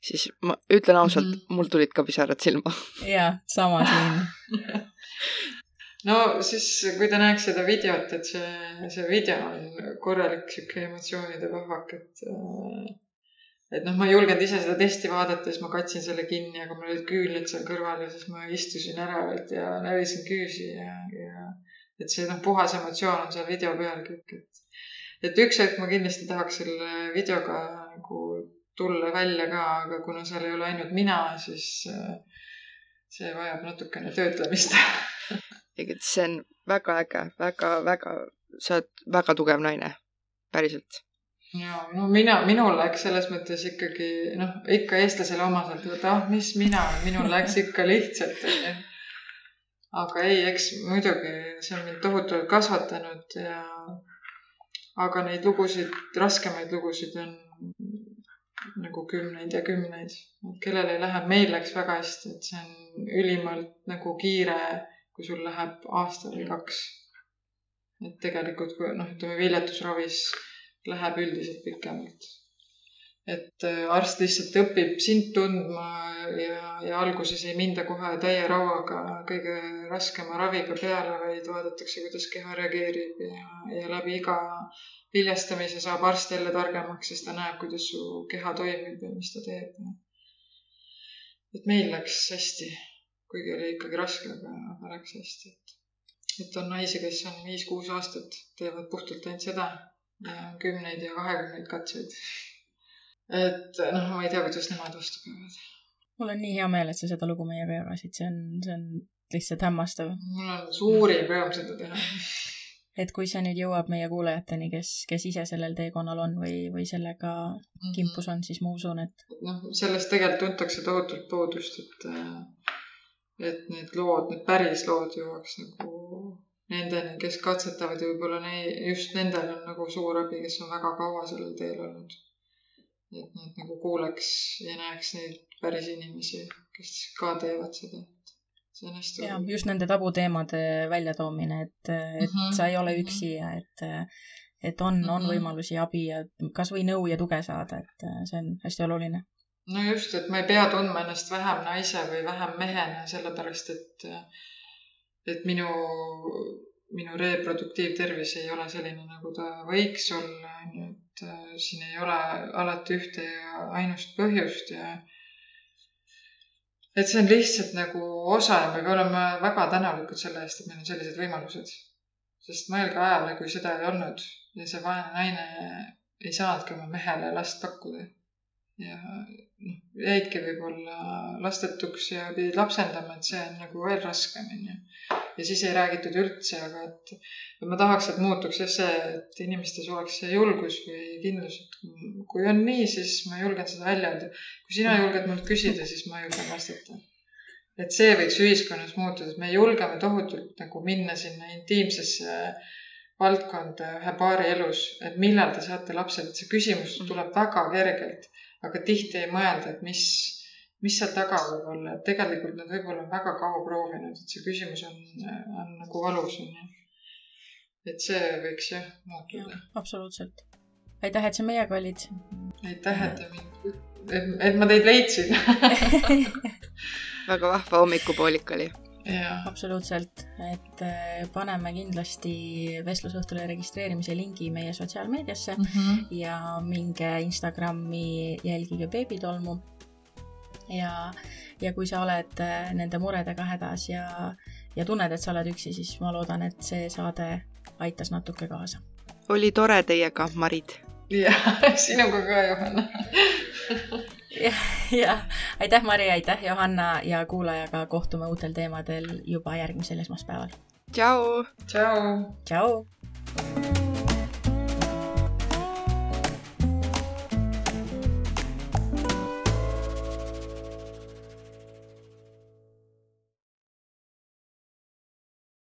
siis ma ütlen ausalt mm, -hmm. mul tulid ka pisarad silma.
jaa, sama siin [laughs]
no siis, kui te näeks seda videot, et see, see video on korralik sihuke emotsioonide pahvak, et et noh, ma ei julgenud ise seda testi vaadata, siis ma katsin selle kinni, aga mul olid küünlid seal kõrval ja siis ma istusin ära ja närisin küüsi ja, ja et see noh, puhas emotsioon on seal video peal kõik, et, et üks hetk ma kindlasti tahaks selle videoga nagu tulla välja ka, aga kuna seal ei ole ainult mina, siis äh, see vajab natukene töötlemist
tegelikult [laughs] see on väga äge väga,, väga-väga, sa oled väga tugev naine, päriselt.
Ja no mina, minul läks selles mõttes ikkagi noh, ikka eestlasele omaselt, et ah, mis mina, minul läks ikka lihtsalt onju aga ei, eks muidugi see on mind tohutult kasvatanud ja aga neid lugusid, raskemaid lugusid on nagu kümneid ja kümneid, et kellel ei lähe, meil läks väga hästi, et see on ülimalt nagu kiire, kui sul läheb aasta või kaks. et tegelikult, noh, ütleme viljatusravis läheb üldiselt pikemalt et äh, arst lihtsalt õpib sind tundma ja, ja alguses ei minda kohe täie rauaga kõige raskema raviga peale, vaid vaadatakse, kuidas keha reageerib ja, ja läbi iga viljastamise saab arst jälle targemaks, sest ta näeb, kuidas su keha toimib ja mis ta teeb. et meil läks hästi, kuigi oli ikkagi raske, aga, läks hästi, et, et on naisi, kes on viis-kuus aastat, teevad puhtalt ainult seda ja kümneid ja kahekümneid katseid et noh, ma ei tea, kuidas nemad vastu peavad.
mul on nii hea meel, et sa seda lugu meiega jagasid, see on, see on lihtsalt hämmastav.
mul on suurim rõõm seda teha.
et kui see nüüd jõuab meie kuulajateni, kes, kes ise sellel teekonnal on või, või sellega mhm. kimpus on, siis ma usun, et.
noh, sellest tegelikult tuntakse tohutult puudust, et, et need lood, need päris lood jõuaks nagu nendeni, kes katsetavad ja võib-olla ne-, just nendel on nagu suur abi, kes on väga kaua sellel teel olnud et nad nagu kuuleks ja näeks neid päris inimesi, kes ka teevad seda. see on hästi
oluline. just nende tabuteemade väljatoomine, et, et mm -hmm. sa ei ole üksi ja et, et on mm, -hmm. on mhm. võimalusi abi ja kasvõi nõu ja tuge saada, et see on hästi oluline.
no just, et ma ei pea tundma ennast vähem naise või vähem mehena, sellepärast et, et minu minu reproduktiivtervis ei ole selline, nagu ta võiks olla, on ju, et äh, siin ei ole alati ühte ja ainust põhjust ja et see on lihtsalt nagu osa ja me olema väga tänulikud selle eest, et meil on sellised võimalused. sest mõelge ajale, kui seda ei olnud ja see vaene naine ei saanudki oma mehele last pakkuda. ja noh, jäidki võib-olla lastetuks ja pidid lapsendama, et see on nagu veel raskem, onju ja siis ei räägitud üldse, aga et, et ma tahaks, et muutuks jah see, et inimestes oleks see julgus või kindlus, et kui on nii, siis ma julgen seda välja öelda. kui sina julged mult küsida, siis ma julgen vastata. et see võiks ühiskonnas muutuda, et me julgeme tohutult nagu minna sinna intiimsesse valdkonda ühe paari elus, et millal te saate lapsed, see küsimus tuleb väga kergelt, aga tihti ei mõelda, et mis mis seal taga võib olla, et tegelikult nad võib-olla on väga kaua proovinud, et see küsimus on, on nagu valus, on ju. et see võiks jah muutuda.
absoluutselt. aitäh, et sa meiega olid.
aitäh, et te mind, et, et ma teid leidsin [laughs]
väga vahva hommikupoolik oli.
absoluutselt, et äh, paneme kindlasti vestlusõhtule registreerimise lingi meie sotsiaalmeediasse mm -hmm. ja minge Instagrami, jälgige beebitolmu ja, ja kui sa oled äh, nende muredega hädas ja, ja tunned, et sa oled üksi, siis ma loodan, et see saade aitas natuke kaasa.
oli tore teiega, Marit.
jah, [laughs] sinuga ka, Johanna [laughs]
jah, jah, aitäh, Mari, aitäh, Johanna ja kuulajaga kohtume uutel teemadel juba järgmisel esmaspäeval.
tšau.
tšau.
tšau.